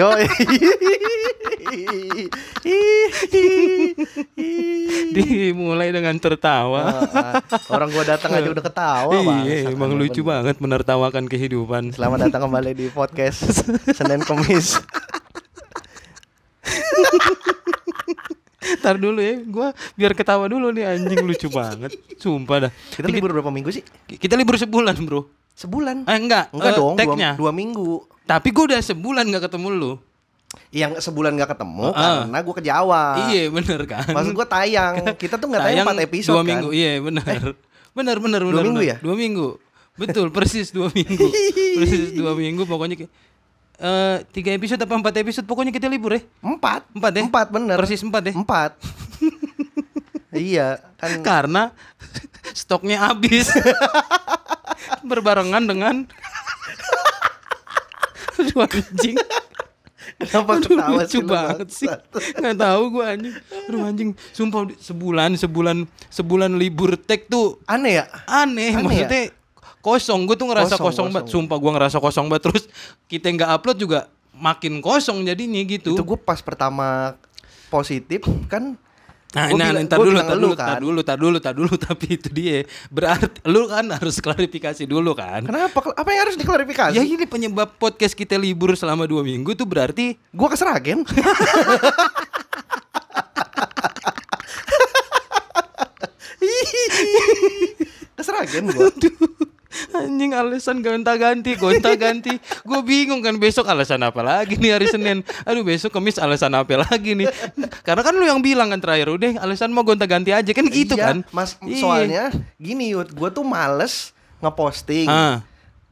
Yo. Dimulai dengan tertawa. Orang gua datang aja udah ketawa, Bang. iya, emang lucu banget menertawakan kehidupan. Selamat datang kembali di podcast Senin Kemis. Ntar dulu ya, gua biar ketawa dulu nih anjing lucu banget. Sumpah dah. Kita libur berapa minggu sih? Kita libur sebulan, Bro. Sebulan. Eh enggak, Enggak eh, dong, dua, tag-nya. dua minggu. Tapi gua udah sebulan nggak ketemu lu. Yang sebulan gak ketemu Heeh. karena gua ke Jawa. Iya, bener kan? Maksud gua tayang. Kita tuh nggak tayang 4 episode dua kan. minggu, iya bener. Bener, bener, bener. minggu bener. ya? Dua minggu. Betul, persis dua minggu. persis dua minggu pokoknya kayak eh tiga episode apa empat episode pokoknya kita libur ya Empat. Empat ya? Empat bener. persis empat ya Empat. iya kan. karena stoknya habis berbarengan dengan Aduh anjing. Kenapa Aduh, ketawa lucu sih banget sih. Nggak tahu gue anjing. Aduh anjing. Sumpah sebulan sebulan sebulan libur tag tuh Aneh ya? aneh, Aneh maksudnya kosong. Gue tuh ngerasa Kosong, kosong, banget kosong. sumpah gue ngerasa kosong banget. Terus kita nggak upload juga makin kosong jadinya gitu. Itu gue pas pertama positif kan Nah, Gua nah, bilang- ntar dulu, ntar dulu, kan. ntar dulu, ntar dulu, ntar dulu, tapi itu dia. Berarti lu kan harus klarifikasi dulu kan. Kenapa? Apa yang harus diklarifikasi? Ya ini penyebab podcast kita libur selama dua minggu tuh berarti Gua ke Seragen. ke Seragen gua. Anjing alasan gonta-ganti, gonta-ganti. Gue bingung kan besok alasan apa lagi nih hari Senin. Aduh besok Kamis alasan apa lagi nih. Karena kan lu yang bilang kan terakhir udah alasan mau gonta-ganti aja kan gitu Iya, kan. Mas, Iya. soalnya gini Yud, gua tuh males ngeposting. Ah,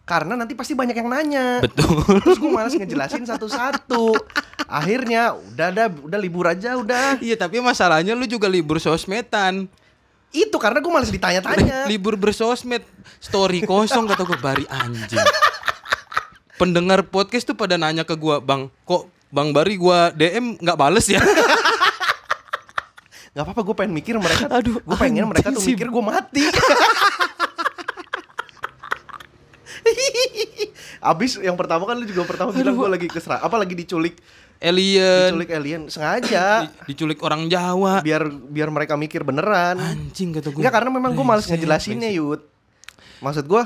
Karena nanti pasti banyak yang nanya. betul. Terus gue males ngejelasin satu-satu. Akhirnya udah ada udah libur aja udah. Iya tapi masalahnya lu juga libur sosmedan. Itu karena gue males ditanya-tanya. libur bersosmed. Story kosong kata gue bari anjing. Pendengar podcast tuh pada nanya ke gua bang kok bang bari gua dm nggak bales ya? Gak apa-apa gue pengen mikir mereka. Aduh, Gue pengen mereka tuh mikir gue mati. Abis yang pertama kan lu juga pertama bilang gue lagi kesera Apa lagi diculik alien. Diculik alien Sengaja. Di- diculik orang Jawa. Biar biar mereka mikir beneran. Anjing kata gue Enggak karena memang gue males ngejelasinnya Yud. Maksud gue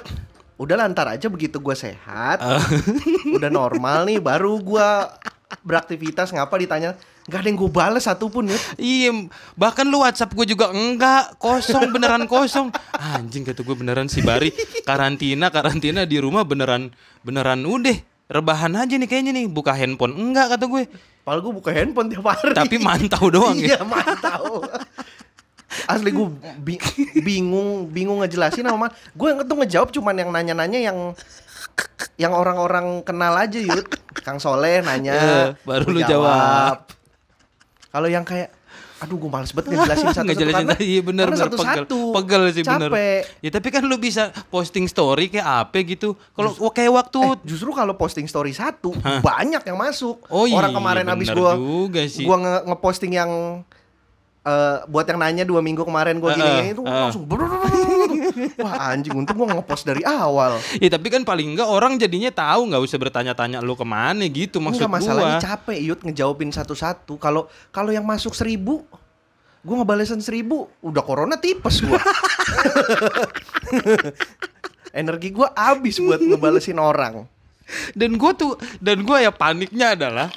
Udah lantar aja begitu gue sehat. Ah. Udah normal nih Baru gue beraktivitas Ngapa ditanya? Gak ada yang gue bales satupun Yud. Iya, bahkan lu WhatsApp gue juga enggak kosong beneran kosong. Anjing kata gue beneran si Bari. Karantina karantina di rumah beneran beneran udah rebahan aja nih kayaknya nih buka handphone enggak kata gue. Padahal gue buka handphone tiap hari Tapi mantau doang ya. Iya mantau Asli gue bi- bingung bingung ngejelasin sama gue yang tuh ngejawab cuman yang nanya-nanya yang yang orang-orang kenal aja yud Kang Soleh nanya Eh, baru lu jawab. kalau yang kayak aduh gue males banget ngejelasin satu-satu Ngejelasin karena, iya bener, karena bener, satu-satu pegel. Pegel sih bener. capek Ya tapi kan lu bisa posting story kayak apa gitu. Kalau kayak waktu Eh, justru kalau posting story satu banyak yang masuk Oh iya, orang kemarin abis bener gue gua nge- ngeposting yang eh buat yang nanya dua minggu kemarin gue gini, Heeh, itu langsung wah anjing untung gue ngepost dari awal. Ya tapi kan paling enggak orang jadinya tahu nggak usah bertanya-tanya lu ke mana gitu maksud Enggak masalahnya gua. capek Yud ngejawabin satu-satu. Kalau kalau yang masuk seribu gue ngebalesin seribu udah corona tipes gue energi gue habis buat ngebalesin orang. Dan gue tuh dan gue ya paniknya adalah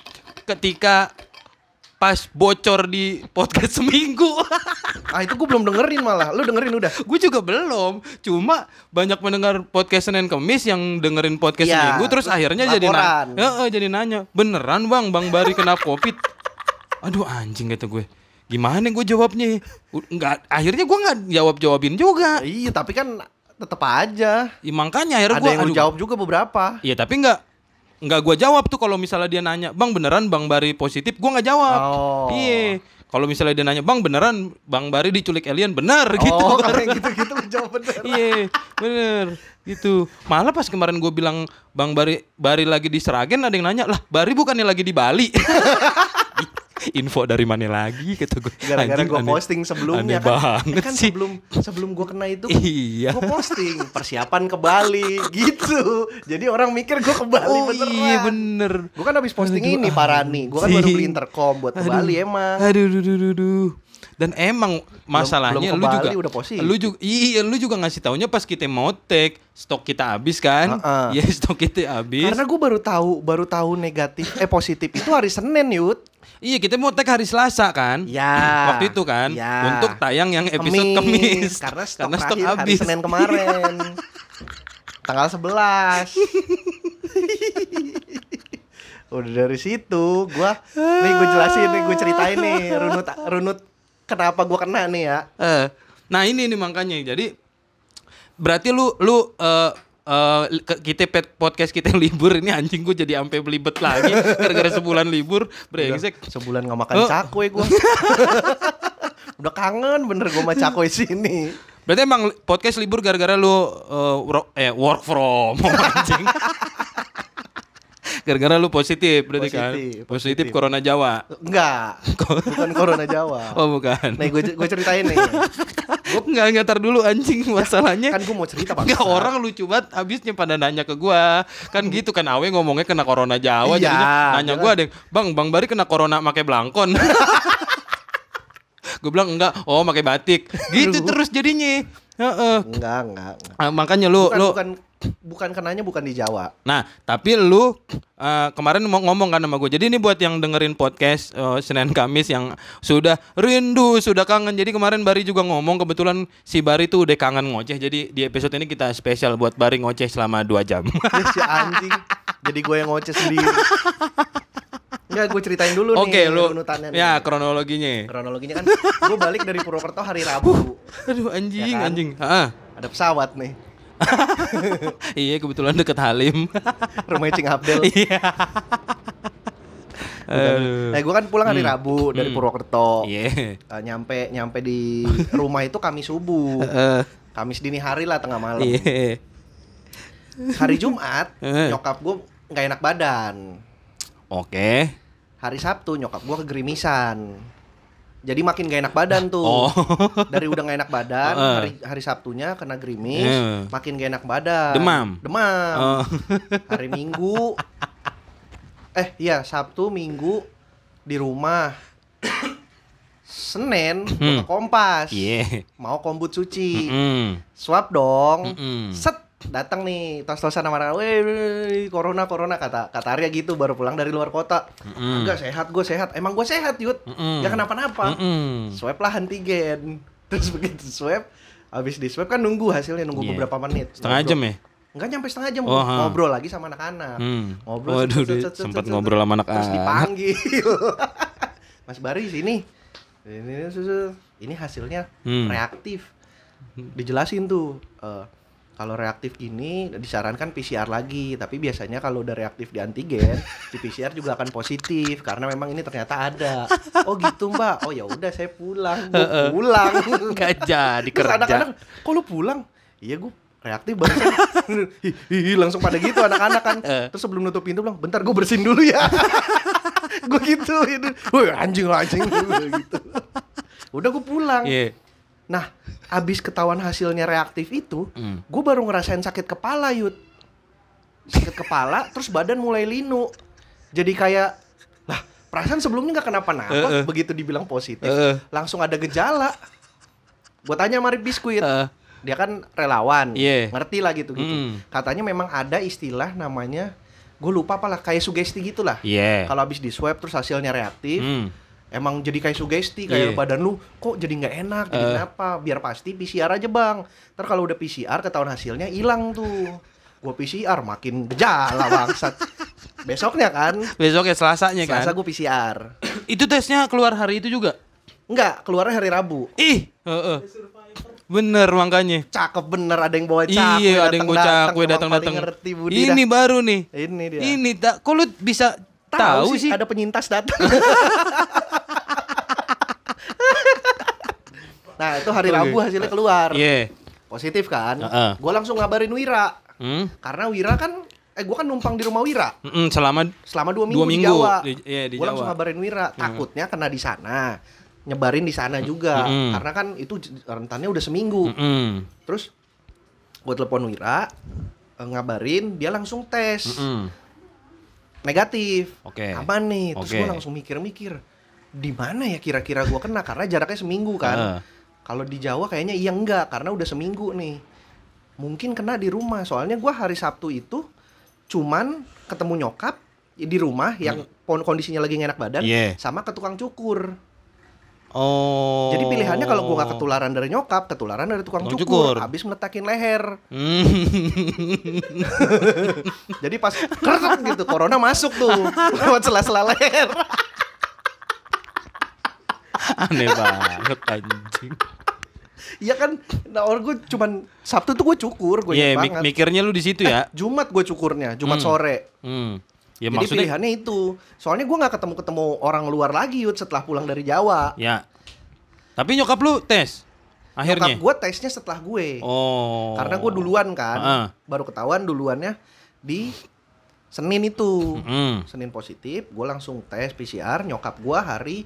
ketika pas bocor di podcast seminggu. ah itu gue belum dengerin malah lu dengerin udah gue juga belum. Cuma banyak mendengar podcast Senin Kemis yang dengerin podcast Iya, seminggu terus terus akhirnya jadi nanya. Ya, jadi nanya, "Beneran, Bang, Bang Bari kena Covid?" Aduh anjing kata gue. Gimana gue jawabnya? Enggak, akhirnya gue nggak jawab-jawabin juga. iya tapi kan tetep aja Ya, makanya akhirnya ada gue yang lu jawab juga beberapa Iya tapi nggak nggak gue jawab tuh kalau misalnya dia nanya bang beneran bang Bari positif? Gue nggak jawab. Oh. iya. Kalau misalnya dia nanya bang beneran bang Bari diculik alien? Benar gitu oh kalau yang gitu-gitu lu jawab bener. Iya bener gitu. Malah pas kemarin gue bilang bang Bari Bari lagi di Seragen ada yang nanya lah Bari bukannya lagi di Bali Info dari mana lagi kata gue. Gara-gara gue posting sebelumnya aneh kan. banget kan sih. sebelum sebelum gue kena itu Iya. gue posting persiapan ke Bali gitu. Jadi orang mikir gue ke Bali Oh beneran. iya bener. Gue kan habis posting Aduh, ini Parani. Gue kan baru beli intercom buat ke Bali emang. Aduh, duh, duh, duh, duh. Dan emang masalahnya belum lu juga udah positif. lu juga iya lu juga ngasih taunya pas kita mau take stok kita habis kan? Heeh. Iya, stok kita habis. Karena gue baru tahu baru tahu negatif eh positif itu hari Senin Yud. Iya, kita mau take hari Selasa kan? Ya. Waktu itu kan Ya. untuk tayang yang episode Kemis. Karena stok, terakhir hari Senin kemarin. Tanggal 11. Udah dari situ gua nih gue jelasin nih gue ceritain nih runut runut kenapa gua kena nih ya. Eh, nah ini nih makanya. Jadi berarti lu lu eh eh, ke- kita podcast kita yang libur ini anjing gue jadi sampai belibet lagi gara-gara sebulan libur brengsek. Sebulan nggak makan Oh. cakwe gua. Udah kangen bener gua sama cakwe sini. Berarti emang podcast libur gara-gara lu wor- eh work from home anjing. gara-gara lu positif berarti kan? Positif, Positif positif. corona Jawa. Enggak. Bukan corona Jawa. Oh bukan. Nih gue gue ceritain nih. Enggak enggak tar dulu anjing masalahnya. Kan gue mau cerita Pak. Enggak orang lucu banget habisnya pada nanya ke gua. Kan gitu kan Awe ngomongnya kena corona Jawa Iya, jadinya nanya gua ada yang, "Bang, Bang Bari kena corona pakai belangkon." gue bilang enggak, oh pakai batik. Gitu terus jadinya. Heeh. Enggak, enggak. enggak. Ah, makanya lu Bukan, lu bukan bukan kenanya bukan di Jawa. Nah, tapi lu eh, kemarin mau ngomong kan sama gue. Jadi ini buat yang dengerin podcast eh, Senin Kamis yang sudah rindu, sudah kangen. Jadi kemarin Bari juga ngomong kebetulan si Bari tuh udah kangen ngoceh. Jadi di episode ini kita spesial buat Bari ngoceh selama 2 jam. Ya, si anjing. Jadi gue yang ngoceh sendiri. Enggak, gue ceritain dulu Oke, nih lu runutannya nih. ya kronologinya. Kronologinya kan gue balik dari Purwokerto hari Rabu. Aduh anjing, Ya kan? anjing. Ah. Ada pesawat nih. iya kebetulan deket Halim. Rumah Cing Abdel. Iya. Aduh. Nah, gue kan pulang hari Rabu dari Purwokerto. Iya. Eh, nyampe nyampe di rumah itu Kamis subuh. Heeh. Kamis dini hari lah tengah malam. Iya. Hari Jumat Eh. nyokap gue nggak enak badan. Oke. Hari Sabtu nyokap gue kegerimisan. Jadi makin gak enak badan tuh. Oh. Dari udah gak enak badan, Heeh. hari hari Sabtunya kena gerimis, Iya. makin gak enak badan. Demam? Demam. Oh. Hari Minggu Eh, iya, Sabtu, Minggu di rumah. Senin ke Kompas. Iya. Mau kombut suci. Mm. Swab dong. Mm-mm. Set datang nih tos-tosan sama anak, weh corona corona kata kata Arya gitu baru pulang dari luar kota Mm-mm. enggak sehat gue sehat emang gue sehat yud Mm-mm. ya kenapa-napa Mm-mm. swab lah antigen terus begitu swab habis di swab kan nunggu hasilnya nunggu Iya. beberapa menit Setengah Ngobrol. jam ya? enggak nyampe setengah jam Oh, ha. ngobrol lagi sama anak-anak Hmm. ngobrol Waduh, sempat ngobrol sama anak terus dipanggil Mas Bari sini ini ini, susu. ini hasilnya Hmm. reaktif dijelasin tuh eh, kalau reaktif gini disarankan PCR lagi tapi biasanya kalau udah reaktif di antigen di PCR juga akan positif karena memang ini ternyata ada. Oh gitu mbak. Oh ya udah saya pulang. Gua pulang. Gak jadi Terus kerja. anak-anak kok lu pulang? Iya gue reaktif ih, langsung pada gitu anak-anak kan. Terus sebelum nutup pintu bilang bentar gue bersihin dulu ya. Gue gitu itu woi anjing anjing. Gitu. Udah gue pulang. Iya. Nah abis ketahuan hasilnya reaktif itu Hmm. gue baru ngerasain sakit kepala yud sakit kepala terus badan mulai linu jadi kayak lah perasaan sebelumnya nggak kenapa-napa Eh, eh. begitu dibilang positif Eh, eh. langsung ada gejala gue tanya sama Biskuit Eh. dia kan relawan Iya. ngerti lah gitu gitu Mm. katanya memang ada istilah namanya gue lupa apa lah kayak sugesti gitulah Iya. kalau habis di swab terus hasilnya reaktif Hmm. Emang jadi kayak sugesti kayak Iya. badan lu kok jadi nggak enak jadi Eh. kenapa biar pasti PCR aja bang ntar kalau udah PCR ketahuan hasilnya hilang tuh gua PCR makin gejala bangsat besoknya kan Besok ya Selasanya kan. Selasa gua PCR Itu tesnya keluar hari itu juga. enggak keluarnya hari Rabu Ih, heeh. Bener makanya. cakep bener ada yang bawa cakwe iya, ada yang kue emang datang-datang. paling ngerti Budi Ini dah. baru nih. ini dia Ini tak kok lu bisa tahu, sih? ada penyintas datang nah itu hari. Rabu hasilnya keluar Iya. positif kan Heeh. gua langsung ngabarin Wira Hmm? karena Wira kan eh gue kan numpang di rumah Wira Mm-mm, selama selama dua minggu, Dua di minggu, Jawa. di- iya, di Gua langsung ngabarin Wira, takutnya kena di sana, nyebarin di sana juga, Mm-mm. karena kan itu rentannya udah seminggu. Mm-mm. Terus gue telepon Wira, eh, ngabarin, dia langsung tes Mm-mm. negatif. Oke. Aman nih. Terus Oke. gue langsung mikir-mikir, di mana ya kira-kira gue kena? Karena jaraknya seminggu kan. Ah. Kalau di Jawa kayaknya iya enggak, karena udah seminggu nih. Mungkin kena di rumah, soalnya gua hari Sabtu itu cuman ketemu nyokap di rumah yang pon- kondisinya lagi enak badan, Hmm. Iya. sama ke tukang cukur. Oh. Jadi pilihannya kalau gua nggak ketularan dari nyokap, ketularan dari tukang, Tukang cukur, cukur. habis meletakin leher. Hmm. Jadi pas krek gitu, corona masuk tuh lewat sela-sela leher. Aneh banget anjing. Iya kan, nah orang gue cuman Sabtu tuh gue cukur, gue mik- banget. mikirnya lu di situ ya. Jumat gue cukurnya, Jumat Hmm. sore. Hmm. Ya Jadi maksudnya pilihannya itu. Soalnya gue nggak ketemu ketemu orang luar lagi yud setelah pulang dari Jawa. ya. Tapi nyokap lu tes akhirnya. Nyokap gue tesnya setelah gue. Oh. Karena gue duluan kan. Ah. Baru ketahuan duluannya di Senin itu. Hmm. Senin positif, gue langsung tes PCR. Nyokap gue hari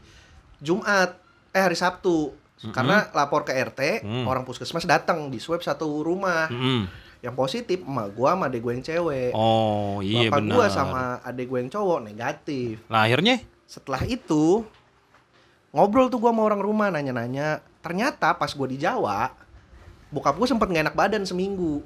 Jumat, eh hari Sabtu. Karena lapor ke RT, Hmm. orang puskesmas datang di swab satu rumah. Hmm. Yang positif emak gue sama adek gue yang cewek. Oh, iya Bapak benar. gue sama adek gue yang cowok negatif. Lah akhirnya setelah itu ngobrol tuh gua sama orang rumah nanya-nanya ternyata pas gua di Jawa bokap gua sempet nggak enak badan seminggu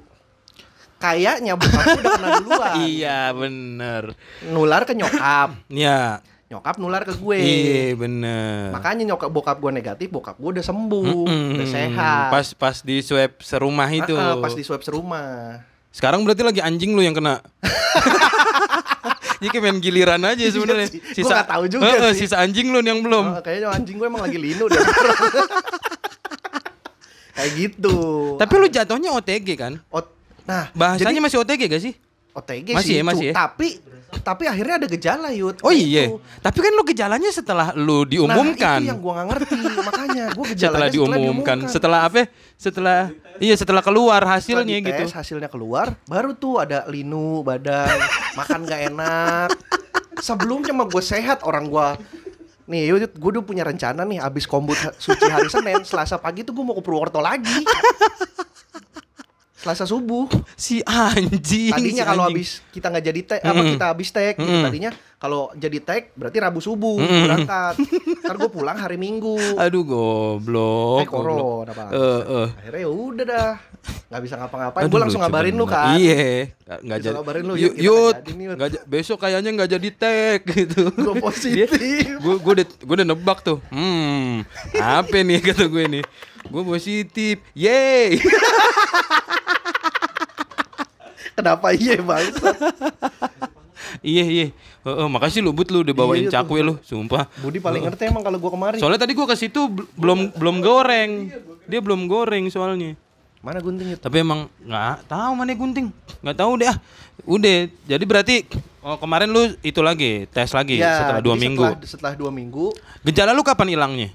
kayaknya bokap gua udah kena duluan Iya, bener. nular ke nyokap Ya. Nyokap nular ke gue Iya, bener. makanya nyokap bokap gua negatif bokap gua udah sembuh Mm-mm. udah sehat Pas pas di swab serumah itu. Ah, ah, pas di swab serumah Sekarang berarti lagi anjing lu yang kena. Jadi kayak main giliran aja sebenarnya. Iya sih. Gua nggak tahu juga Heeh, sih. Sisa anjing lu yang belum. Ah, kayaknya anjing gue emang lagi linu deh kayak gitu Tapi lu jatuhnya OTG kan? Ot- nah Bahasanya jadi- masih OTG gak sih? OTG Masih sih, ya, masih ya? tapi tapi akhirnya ada gejala yud. Oh Nah, iya. itu. Tapi kan lu gejalanya setelah lu diumumkan. Nah, itu yang gua nggak ngerti, makanya gua gejalanya setelah diumumkan. Setelah apa? Setelah iya setelah keluar hasilnya Setelah gitu. dites, hasilnya keluar, baru tuh ada linu badan, makan gak enak. Sebelumnya mah gue sehat orang gua Nih, gue udah punya rencana nih abis kombut suci hari Senin, Selasa pagi tuh gue mau ke Purwokerto lagi. Selasa subuh. Si anjing. Tadinya si kalau habis kita nggak jadi tag, apa Mm-mm. kita habis tag, gitu. Mm-mm. tadinya kalau jadi tag berarti Rabu subuh Mm-mm. berangkat. Ntar gue pulang hari Minggu. Aduh goblok. eh koron apa? Eh, eh. Akhirnya ya udah dah, nggak bisa ngapa-ngapain. Gue langsung ngabarin lu kan. Iya, nggak jadi. ngabarin lu, yuk, nggak ja- besok kayaknya nggak jadi tag gitu. Gua positif. Gue gue udah gue udah nebak tuh. Hmm, apa nih kata gue nih? Gue positif. Yeay. Kenapa iya bangsa? iya iya. Heeh, makasih lu but lu udah bawain Iya, cakwe lu, sumpah. Budi paling ngerti emang kalau gue kemari. Soalnya tadi gua ke situ bel- belum belum goreng. Dia belum goreng soalnya. Mana gunting itu? Tapi emang nggak tahu mana gunting. Nggak tahu deh. ah. Udah. Jadi berarti oh, kemarin lu itu lagi tes lagi setelah dua Ya, minggu. Setelah, setelah dua minggu. Gejala lu kapan hilangnya?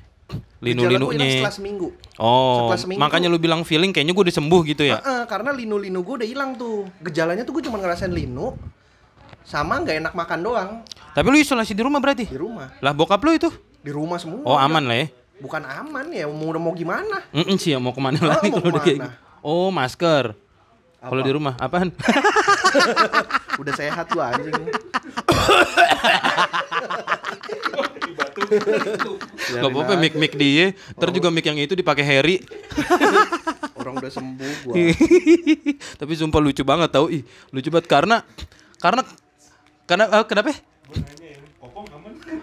gejala gua hilang Linu-linunya. setelah seminggu. Oh, setelah seminggu makanya lu bilang feeling kayaknya gue udah sembuh gitu ya? Heeh, karena linu-linu gue udah hilang tuh. Gejalanya tuh gue cuma ngerasain linu sama nggak enak makan doang Tapi lu isolasi di rumah berarti? di rumah. Lah bokap lu itu? Di rumah semua. Oh aman lah ya? Bukan aman ya, mau udah mau gimana? Mm sih ya mau ke mana Oh, lagi mau kalau udah kayak ke mana? gitu? Oh masker. Kalau di rumah apaan? Udah sehat gua anjing. Gak apa-apa mic mic dia. Ntar juga mic yang itu dipakai Harry. Orang udah sembuh gua. Tapi sumpah lucu banget tau ih lucu banget karena karena karena eh, kenapa?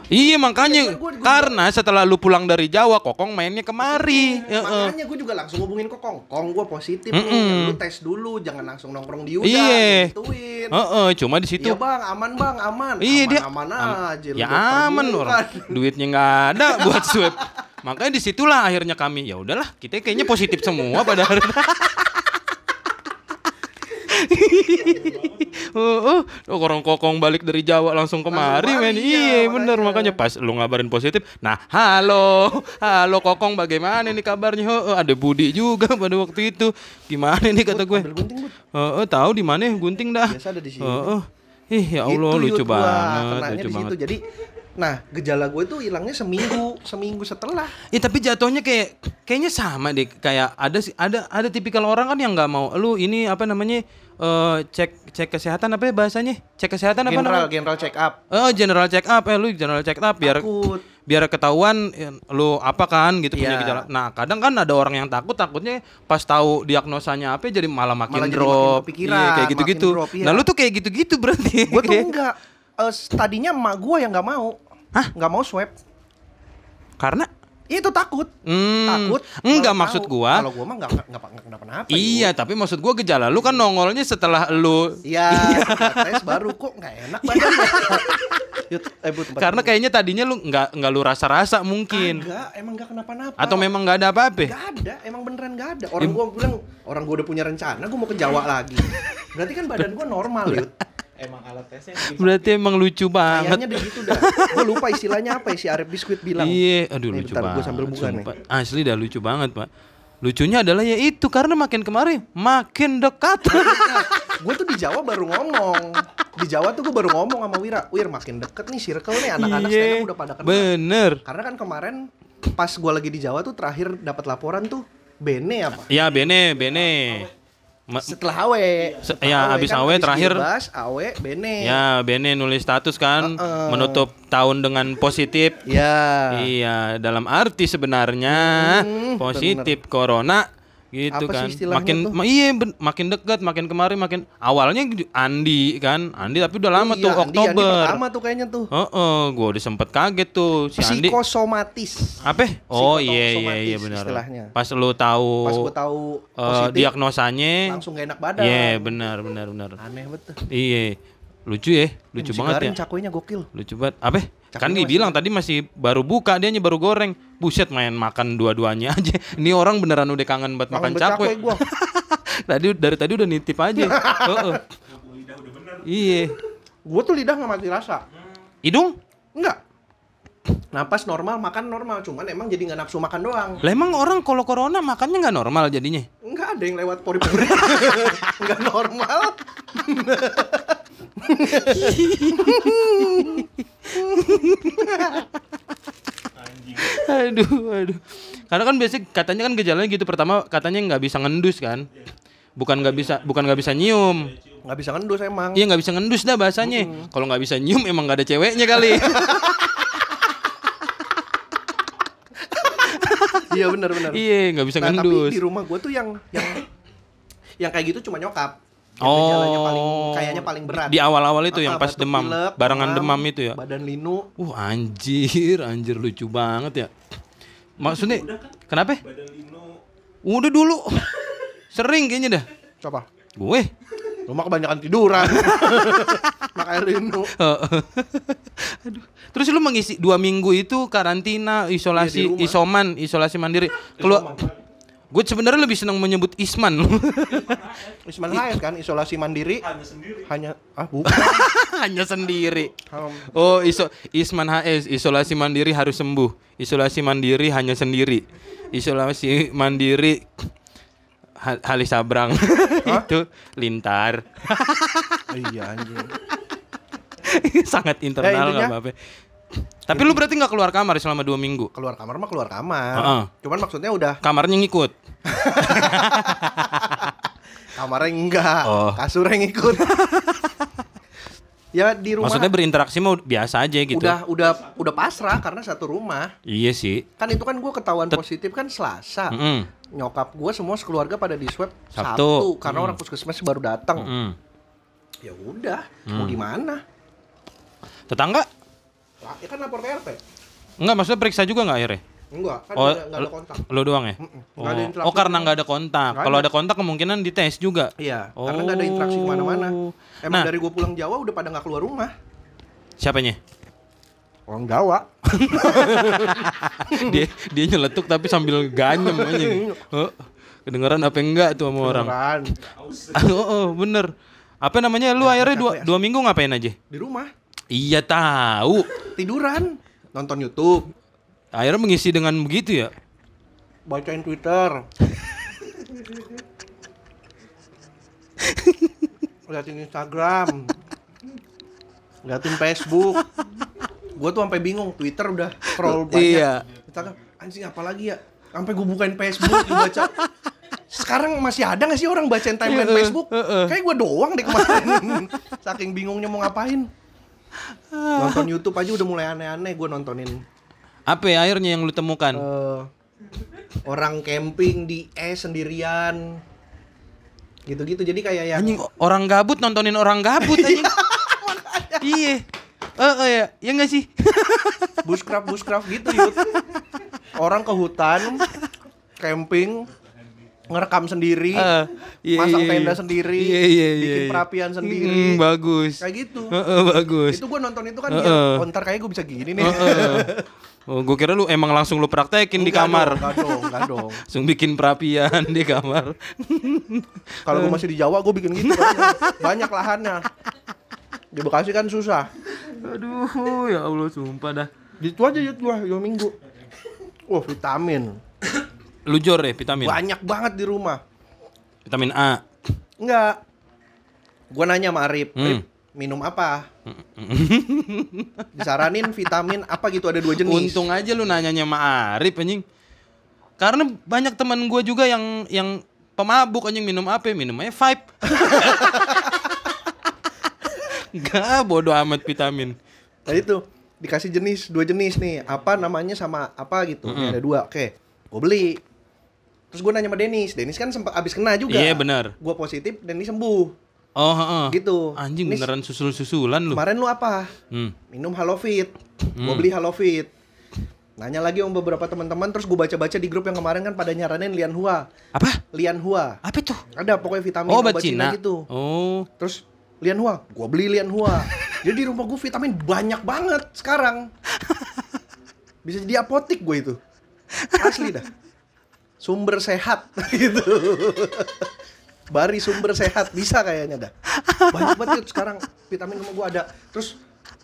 Iya makanya gua- gua- karena setelah lu pulang dari Jawa Kokong mainnya kemari. Heeh. Makanya gue juga langsung hubungin ke Kong. Gue positif Mm-mm. nih. Lu tes dulu, jangan langsung nongkrong di udah. Iya. Gituin. Heeh, cuma di situ Iya bang, aman bang, aman. Iya aman, dia aman am- aja. Ya aman orang. Duitnya nggak ada buat swab. Makanya di situlah akhirnya kami ya udahlah kita kayaknya positif semua pada hari Oh, oh, orang kokong balik dari Jawa langsung kemari men. Iya, iya, bener makanya pas lu ngabarin positif. Nah, halo. Halo kokong bagaimana nih kabarnya? Oh, ada Budi juga pada waktu itu. Gimana nih kata gue? Oh, oh, tahu di mana gunting dah. Biasa ada di sini. Oh, oh. Ih, ya Allah Gitu, lucu banget, lucu banget. Jadi nah, gejala gue itu hilangnya seminggu, seminggu setelah. Eh tapi jatuhnya kayak kayaknya sama deh kayak ada sih ada ada tipikal orang kan yang nggak mau lu ini apa namanya eh cek cek kesehatan apa ya bahasanya cek kesehatan apa General, namanya general check up. oh general check up eh lu general check up biar Takut. biar ketahuan eh, lu apa kan gitu punya Iya. gejala nah kadang kan ada orang yang takut takutnya pas tahu diagnosanya apa jadi malah makin Malah jadi drop makin kepikiran, Iya, kayak makin gitu-gitu drop, iya. nah lu tuh kayak gitu-gitu berarti Gue tuh enggak. Eh, tadinya emak gue yang nggak mau. Hah? Nggak mau swab. karena Itu takut. Hmm, Takut. enggak maksud tahu. gua Kalau gua mah nggak nggak nggak nggak kenapa-napa. Iya, tapi maksud gua gejala lu kan nongolnya setelah lu Iya, setelah tes baru kok nggak enak badannya. Eh, karena dulu. kayaknya tadinya lu nggak nggak lu rasa-rasa mungkin. Enggak, emang nggak kenapa-napa. Atau memang nggak ada apa-apa? Gak ada, emang beneran gak ada. Orang gua bilang, orang gua udah punya rencana, gua mau ke Jawa lagi. Berarti kan badan gua normal, Yud. Emang alat tesnya Berarti emang lucu banget. Kayaknya begitu dah. Gua lupa istilahnya apa ya si Arif Biskuit bilang. Iya, aduh Nih, lucu bentar, gua banget. sambil buka nih. sumpah. Asli dah lucu banget, Pak. Lucunya adalah ya itu karena makin kemari makin dekat. gue tuh di Jawa baru ngomong. Di Jawa tuh gue baru ngomong sama Wira. Wir makin deket nih circle nih anak-anak Iya, up udah pada kenal. Bener. Karena kan kemarin pas gua lagi di Jawa tuh terakhir dapat laporan tuh Bene apa? Ya, bene, bene. Ma- Setelah Awe. Se- Setelah ya, Awe abis kan, Awe abis terakhir- Gilbas, Awe, Bene. Ya, bene nulis status kan Heeh. menutup tahun dengan positif. Ya. Iya, dalam arti sebenarnya Hmm, positif corona gitu Apa sih kan. istilahnya Makin tuh? ma- iya makin dekat, makin kemari makin awalnya Andi kan. Andi tapi udah lama Oh tuh iya, Andi- Andi Oktober. pertama tuh kayaknya tuh. Heeh, gua udah sempet kaget tuh si Andi. Psikosomatis. Apa? Oh iya iya iya benar. istilahnya. Pas lu tahu Pas gua tahu positif, diagnosanya langsung gak enak badan. Iya, benar benar benar. Aneh betul. Iya. Lucu ya, lucu banget ya. Cakoynya gokil. Lucu banget. Apa? Kan dibilang tadi masih baru buka, dia baru goreng. Buset main makan dua-duanya aja. Ini orang beneran udah kangen buat makan Kangen banget cakwe. cakwe gua. tadi dari tadi udah nitip aja. Heeh. Iya. Gue tuh lidah gak mati rasa. Hidung? Enggak. Napas normal, makan normal, cuman emang jadi nggak nafsu makan doang. Lah emang orang kalau corona makannya nggak normal jadinya? Enggak ada yang lewat pori-pori. Enggak normal. aduh, aduh. Karena kan biasanya katanya kan gejalanya gitu pertama katanya nggak bisa ngendus kan. Bukan nggak bisa, bukan nggak bisa nyium. Nggak bisa ngendus emang. Iya nggak bisa ngendus dah bahasanya. Kalau nggak bisa nyium emang nggak ada ceweknya kali. Iya benar benar. iya nggak bisa Nah, tapi ngendus. di rumah gue tuh yang yang yang kayak gitu cuma nyokap. Yang Oh. gejalanya paling kayaknya paling berat. Di awal-awal itu yang Ah, pas demam, pilek, barengan demam itu ya. Badan linu. Uh anjir, anjir lucu banget ya. Maksudnya kenapa? Udah dulu. Sering kayaknya dah. Coba. Gue. Rumah kebanyakan tiduran. Makanya linu. Aduh. Terus lu mengisi dua minggu itu karantina, isolasi, Iya, di rumah. isoman, isolasi mandiri. Keluar. Gue sebenarnya lebih senang menyebut Isman. Isman Hayat kan isolasi mandiri. hanya sendiri. Hanya ah bukan. Hanya sendiri. Oh, iso Isman HS, isolasi mandiri harus sembuh. Isolasi mandiri hanya sendiri. Isolasi mandiri Halis Sabrang. itu lintar. iya anjing. Sangat internal nggak intinya- apa-apa. Tapi lu berarti nggak keluar kamar selama dua minggu? Keluar kamar mah keluar kamar. Heeh. Cuman maksudnya udah Kamarnya ngikut. kamarnya enggak, Oh. kasurnya ngikut. Ya di rumah Maksudnya berinteraksi mau biasa aja gitu. udah udah udah pasrah karena satu rumah. Iya sih. Kan itu kan gue ketahuan positif kan Selasa. Mm-mm. Nyokap gue semua sekeluarga pada di swab Sabtu. Sabtu, karena orang puskesmas baru datang. Mm. Ya udah, mau gimana? Tetangga? Lah, Ya kan lapor ke RT. Enggak, maksudnya periksa juga nggak akhirnya? Enggak, kan Oh, ada, kontak. Lo doang ya? Mm-mm. Oh, Nggak ada interaksi oh, karena nggak ada kontak. Kalau ada. kontak kemungkinan dites juga. Iya, karena nggak ada interaksi ke mana-mana. Emang Nah. dari gue pulang Jawa udah pada nggak keluar rumah. Siapanya? Orang Jawa. dia dia nyeletuk tapi sambil ganyem aja. Oh, Kedengeran apa enggak tuh sama orang? Oh, oh, bener. Apa namanya? Lu akhirnya dua, dua minggu ngapain aja? Di rumah. Iya tahu. Tiduran. Nonton YouTube. Akhirnya mengisi dengan begitu ya. Bacain Twitter. Liatin Instagram. Liatin Facebook. Gue tuh sampai bingung. Twitter udah scroll banyak. Iya. Instagram. Anjing apa lagi ya? Sampai gue bukain Facebook, gue baca. Sekarang masih ada gak sih orang bacain timeline Facebook? Kayak gue doang deh kemarin. Saking bingungnya mau ngapain. Nonton YouTube aja udah mulai aneh-aneh gue nontonin Apa ya akhirnya yang lu temukan? eh, orang camping di es sendirian gitu-gitu jadi kayak yang Anjing orang gabut nontonin orang gabut anjing. Iya. Eh eh, ya, ya enggak sih? bushcraft bushcraft gitu yud orang ke hutan camping ngerekam sendiri Eh, iya, masang iya, tenda iya. sendiri Iya, iya, iya, bikin iya. perapian sendiri Hmm, bagus. kayak gitu Heeh, bagus. itu gue nonton itu kan Heeh. dia oh, ntar kayak gue bisa gini nih Heeh. Oh, gue kira lu emang langsung lu praktekin di Enggak kamar. dong, enggak dong enggak dong Langsung bikin perapian di kamar. kalau gue masih di Jawa gue bikin gitu banyak, banyak lahannya di Bekasi kan susah Aduh, ya Allah sumpah dah. gitu aja yud gua dua minggu wah vitamin Lu jor ya vitamin. banyak banget di rumah Vitamin A. Enggak. Gua nanya sama Arif, Hmm. Arif, minum apa? Disaranin vitamin apa gitu ada dua jenis. Untung aja lu nanyanya sama Arif anjing. Karena banyak teman gue juga yang yang pemabuk anjing minum apa? ya? Minum aja Vibe. Enggak, bodo amat vitamin. Nah itu dikasih jenis dua jenis nih. Apa namanya sama apa gitu. Ini ada dua. Oke. Gue beli. Terus gue nanya sama Denis. Denis kan sempat abis kena juga. Iya, benar. Gue positif, Denis sembuh. Oh, heeh. Gitu. Anjing Nis, beneran susul-susulan lu. Kemarin lu apa? Hmm. Minum Halofit. Gue Hmm. beli Halofit. Nanya lagi sama beberapa teman-teman terus gue baca-baca di grup yang kemarin kan pada nyaranin Lian Hua. Apa? Lian Hua. Apa itu? Ada pokoknya vitamin Oh, obat Cina. gitu. Oh. Terus Lian Hua, gua beli Lian Hua. Jadi di rumah gua vitamin banyak banget sekarang. Bisa jadi apotik gue itu. Asli dah. Sumber sehat gitu. Bari sumber sehat bisa kayaknya dah. Banyak banget Yud, sekarang vitamin rumah gua ada. Terus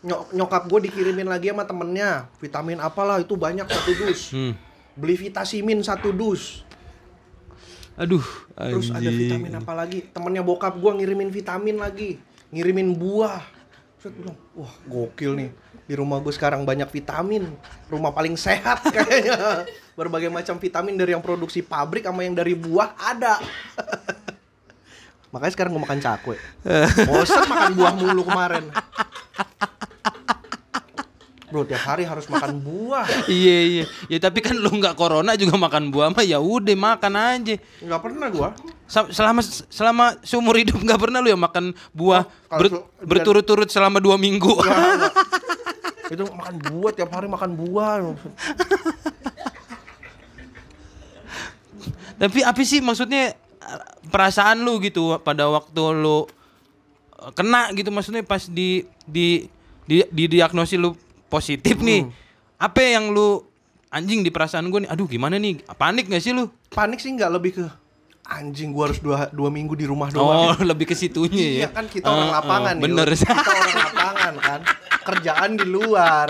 nyok- nyokap gue dikirimin lagi sama temennya vitamin apalah itu banyak satu dus Hmm. beli vitasimin satu dus Aduh, Terus ada vitamin apa lagi? Temennya bokap gua ngirimin vitamin lagi, ngirimin buah. Terus bilang, wah gokil nih. Di rumah gue sekarang banyak vitamin. Rumah paling sehat kayaknya. Berbagai macam vitamin dari yang produksi pabrik sama yang dari buah ada. Makanya sekarang gue makan cakwe. Bosan makan buah mulu kemarin. Bro, tiap hari harus makan buah. Iya iya. Ya tapi kan lu nggak corona juga makan buah mah ya udah makan aja. Nggak pernah gua. Selama selama seumur hidup nggak pernah lu ya makan buah Oh, ber- berturut-turut selama dua minggu. Itu makan buah tiap hari makan buah. tapi apa sih maksudnya perasaan lu gitu pada waktu lu eh, kena gitu maksudnya pas di di di, di diagnosis lu positif nih. Hmm. Apa yang lu anjing di perasaan gue nih? Aduh gimana nih? Panik gak sih lu? panik sih nggak lebih ke anjing gua harus dua, dua minggu di rumah Oh, doang lebih ke situnya ya. iya kan kita orang Eh, eh, lapangan Yud. Bener. kita orang lapangan kan kerjaan di luar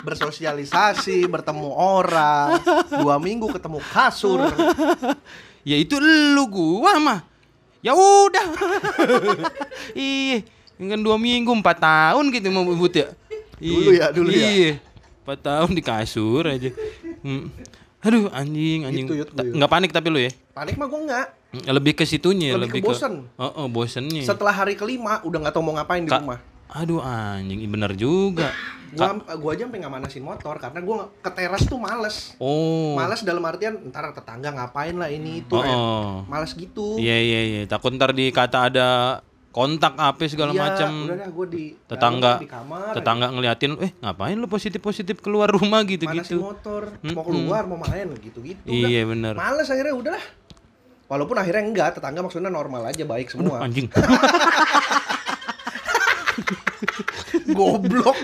bersosialisasi bertemu orang dua minggu ketemu kasur Ya itu lu gua mah. Ya udah. Ini kan dua minggu empat tahun gitu mau bubut ya. Dulu ya, dulu ya. Iya. Empat tahun di kasur aja. Hmm. Aduh anjing anjing. Gitu, Yud. Nggak panik tapi lu ya. panik mah gua nggak Hmm, Lebih ke situnya Lebih ke bosen. Oh, oh bosennya. setelah hari kelima udah nggak tahu mau ngapain di Ka- rumah Aduh anjing bener juga. gua gua aja sampai nggak manasin motor karena gua ke teras tuh males Oh. males dalam artian ntar tetangga ngapain lah ini itu Oh, eh. oh. males gitu Iya iya iya. Takut ntar dikata ada kontak apa segala Iya, macam. udah dah gua di tetangga di kamar tetangga ngeliatin eh ngapain lu positif positif keluar rumah gitu manasin gitu motor Mm-mm. mau keluar mau main gitu gitu iya bener males akhirnya udahlah walaupun akhirnya enggak tetangga maksudnya normal aja baik semua anjing goblok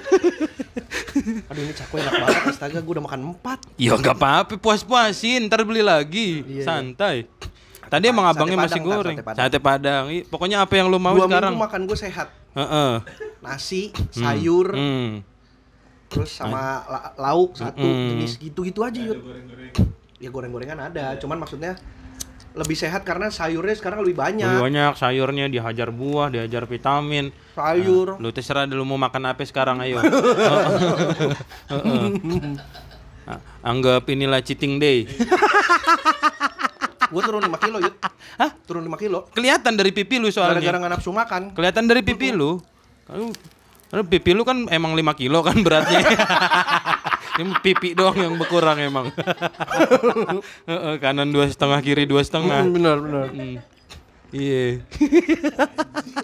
aduh ini cakwe enak banget astaga gue udah makan empat ya nggak apa-apa puas puasin ntar beli lagi Iya, iya. santai Tadi emang abangnya masih goreng. sate Padang. Sate Padang. Ih, Pokoknya apa yang lu mau Dua sekarang? minggu makan gue sehat. Heeh. Nasi, sayur, Hmm. terus sama la- lauk satu Mm. jenis gitu-gitu aja yuk. Ya goreng-gorengan ada, cuman maksudnya lebih sehat karena sayurnya sekarang lebih Lebih banyak. banyak sayurnya dihajar buah, dihajar vitamin. Sayur. Lu terserah lu mau makan apa sekarang ayo. Anggap inilah cheating day. Gue turun 5 kilo yuk. Hah? Turun 5 kilo. Kelihatan dari pipi lu soalnya. Gara-gara nggak nafsu makan. Kelihatan dari pipi lu. Kalau pipi lu kan emang 5 kilo kan beratnya. Ini pipi doang yang berkurang emang. Kanan dua setengah kiri dua setengah. bener bener. Hmm. Iya.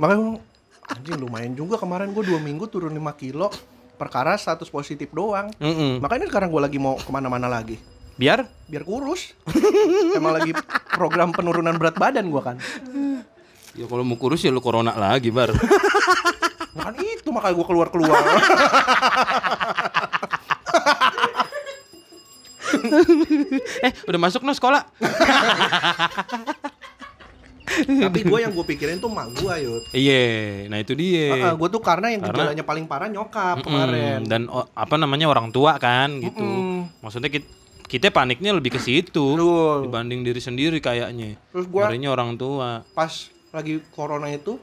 Makanya anjing lumayan juga kemarin gue dua minggu turun 5 kilo perkara status positif doang. Mm-mm. Makanya sekarang gue lagi mau ke mana-mana lagi Biar biar kurus. Emang lagi program penurunan berat badan gue kan. ya kalau mau kurus ya lu corona lagi bar. Nah, kan itu makanya gue keluar keluar. eh udah masuk no sekolah? Tapi gue yang gue pikirin tuh mak gue yud. Iya, nah itu dia. gue tuh karena yang Karena- gejalanya paling parah nyokap Mm-mm. kemarin. Dan oh, apa namanya orang tua kan gitu. Mm-mm. Maksudnya kita, kita paniknya lebih ke situ dibanding diri sendiri kayaknya. Terus gue orang tua. pas lagi corona itu,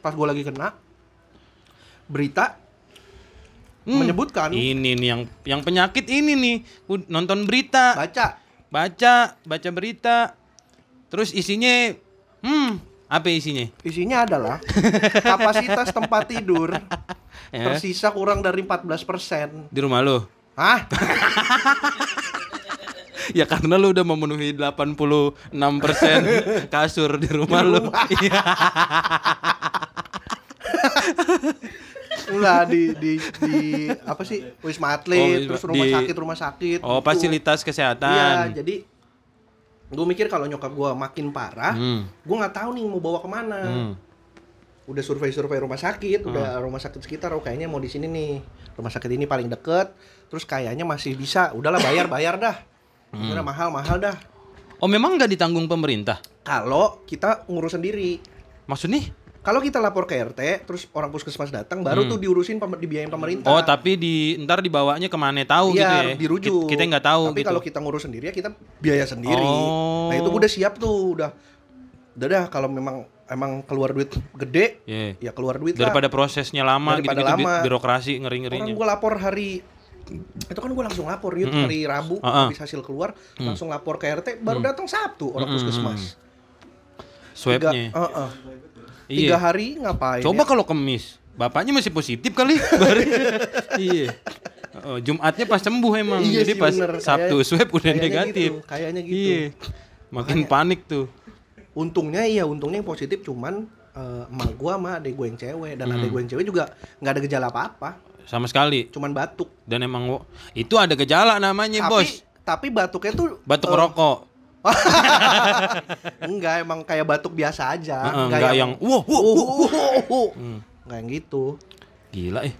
pas gue lagi kena berita Hmm. menyebutkan Ini nih yang yang penyakit ini nih. Nonton berita, baca baca, baca berita. Terus isinya hmm, apa isinya? isinya adalah kapasitas tempat tidur Ya, tersisa kurang dari 14%. di rumah lo. Hah? Ya karena lu udah memenuhi 86% kasur di rumah lu. Iya. Enggak di di di apa sih? Wisma Atlet, Oh, terus rumah di- sakit, rumah sakit. Oh, gitu. fasilitas Iya, kesehatan. jadi gue mikir kalau nyokap gue makin parah, Hmm. gue nggak tahu nih mau bawa ke mana. Hmm. Udah survei-survei rumah sakit, udah rumah sakit sekitar, oh kayaknya mau di sini nih. Rumah sakit ini paling deket, terus kayaknya masih bisa. Udahlah bayar bayar dah. Hmm. Udah mahal mahal dah. Oh, memang nggak ditanggung pemerintah? Kalau kita ngurus sendiri. Maksudnya? Kalau kita lapor ke RT, terus orang puskesmas datang, baru tuh diurusin pem- dibiayain pemerintah. Hmm. Oh, tapi di ntar dibawanya ke mana tahu gitu Iya, ya? dirujuk. Kita- Kita nggak tahu Tapi gitu. kalau kita ngurus sendiri ya kita biaya sendiri. Oh. Nah, itu gua udah siap tuh, udah. Udah dah kalau memang emang keluar duit gede, Iya. ya keluar duit lah. Daripada prosesnya lama Daripada bi- lama. birokrasi Orang ngeri-ngerinya. gua lapor hari itu kan gua langsung lapor yuk Mm-mm. hari Rabu Ah, ah. habis hasil keluar Mm. langsung lapor ke RT baru datang Sabtu orang Mm-mm. puskesmas. Swabnya. Tiga, Heeh. Tiga Iya. hari ngapain? Coba ya? kalau kemis, bapaknya masih positif kali. Iya. Oh, Jumatnya pas sembuh emang. Iya Jadi sih, pas bener. Sabtu Kayak- swab udah kayaknya negatif. gitu, kayaknya gitu. Iya. Makin panik tuh. Untungnya iya, untungnya yang positif cuman eh, emak gua sama adek gue yang cewek dan Hmm. adek gue yang cewek juga nggak ada gejala apa-apa, Sama sekali. cuman batuk. Dan emang itu ada gejala namanya, tapi Bos. tapi batuknya tuh Batuk eh, rokok. enggak emang kayak batuk biasa aja, Heeh, enggak yang wah, wah, uh, wah, uh, uh, uh. Hmm. Nggak yang gitu. Gila eh.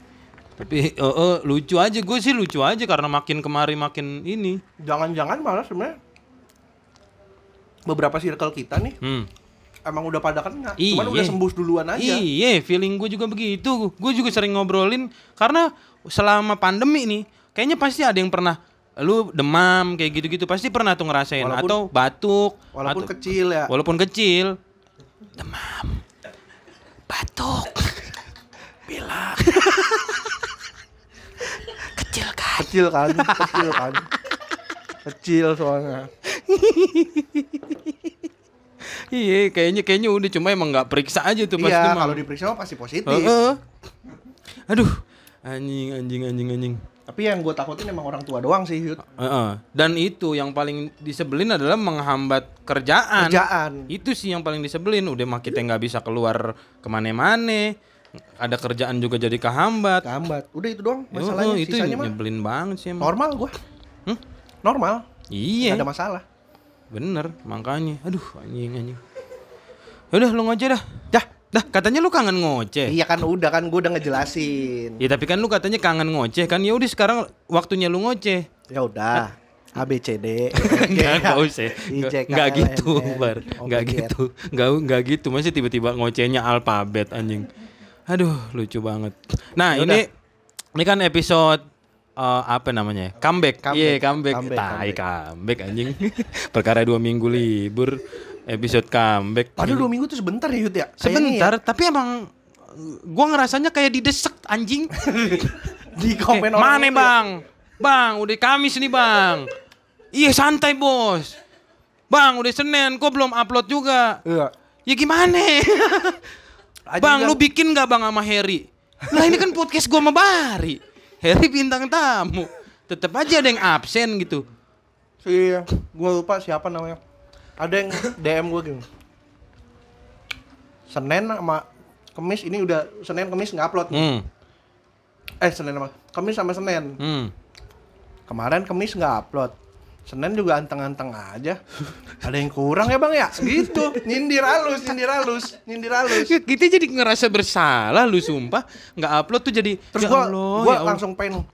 Tapi eh, eh, lucu aja gue sih lucu aja karena makin kemari makin ini. Jangan-jangan malah sebenarnya beberapa circle kita nih Hmm. emang udah pada kena, Iya. cuman udah sembuh duluan aja. Iya, feeling gue juga begitu. Gue juga sering ngobrolin karena selama pandemi nih, kayaknya pasti ada yang pernah lu demam kayak gitu-gitu pasti pernah tuh ngerasain Walaupun- atau batuk Walaupun atau- kecil ya. walaupun kecil demam batuk pilek kecil kan Kecil kan, kecil kan. Kecil soalnya. iya kayaknya kayaknya udah cuma emang nggak periksa aja tuh pas Iya, kalau diperiksa pasti positif. Heeh. aduh anjing anjing anjing anjing Tapi yang gue takutin emang orang tua doang sih, Yud. Heeh. Dan itu yang paling disebelin adalah menghambat kerjaan. Kerjaan. Itu sih yang paling disebelin. Udah mah kita nggak bisa keluar ke mana-mana. Ada kerjaan juga jadi kehambat. Kambat. Udah itu doang masalahnya. itu Sisanya mah nyebelin banget sih emang. normal gua. Hmm? Normal. Iya. Nggak ada masalah. Bener, makanya. Aduh, anjing anjing. Udah lu ngoceh dah. Dah. Dah, katanya lu kangen ngoceh. Iya kan udah kan gua udah ngejelasin. Ya tapi kan lu katanya kangen ngoceh kan. Ya udah sekarang waktunya lu ngoceh. Ya udah. A B C D. Enggak, enggak usah. Enggak gitu, Bar. Enggak gitu. Enggak enggak gitu. Masih tiba-tiba ngocehnya alfabet anjing. Aduh, lucu banget. Nah, Ya ini ini kan episode eh, apa namanya? Comeback. Comeback. Iya, comeback. Comeback, Tai comeback. comeback anjing. Perkara dua minggu libur episode comeback. Padahal dua minggu tuh sebentar ya Yud ya. Sebentar, tapi emang gua ngerasanya kayak didesek anjing. ya, di komen Eh, orang Mana itu ya. bang? Bang, udah Kamis nih bang. Iya santai bos. Bang, udah Senin, kok belum upload juga? Iya. Ya gimana? Aja bang, lu bikin gak bang sama Harry? Lah ini kan podcast gua sama Bari. Harry bintang tamu. Tetep aja ada yang absen gitu. si gua lupa siapa namanya. Ada yang DM gua gini. Senin sama Kemis ini udah Senin Kemis nggak upload. nih. Hmm, Eh Senin sama Kemis sama Senin. hmm. Kemarin Kemis nggak upload. Senin juga anteng-anteng aja. Ada yang kurang ya bang ya? Gitu. Nyindir halus, nyindir halus, nyindir halus. Kita jadi ngerasa bersalah lu sumpah. Nggak upload tuh jadi Terus ya gua, Allah, gua ya Allah. langsung pengen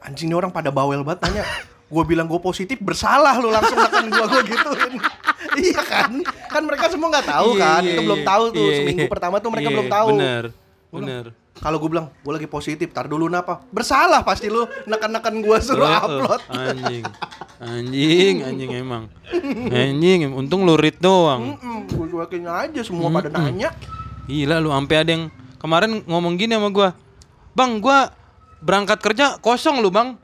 anjing ini orang pada bawel banget tanya. Gua bilang gua positif bersalah lu langsung makan gua gua gituin. iya kan? Kan mereka semua nggak tahu Iya, kan? iya, itu belum iya. tahu tuh Iya, seminggu pertama tuh mereka belum tahu. Bener, Gua bener. Kalau gue bilang, gue lagi positif, tar dulu napa? Bersalah pasti lu nekan-nekan gua suruh Heeh, upload. Anjing. Anjing, anjing emang. Anjing, untung lu read doang. gue cuekin aja semua pada nanya. Gila lu sampai ada yang kemarin ngomong gini sama gua. Bang, gua berangkat kerja kosong lu, Bang.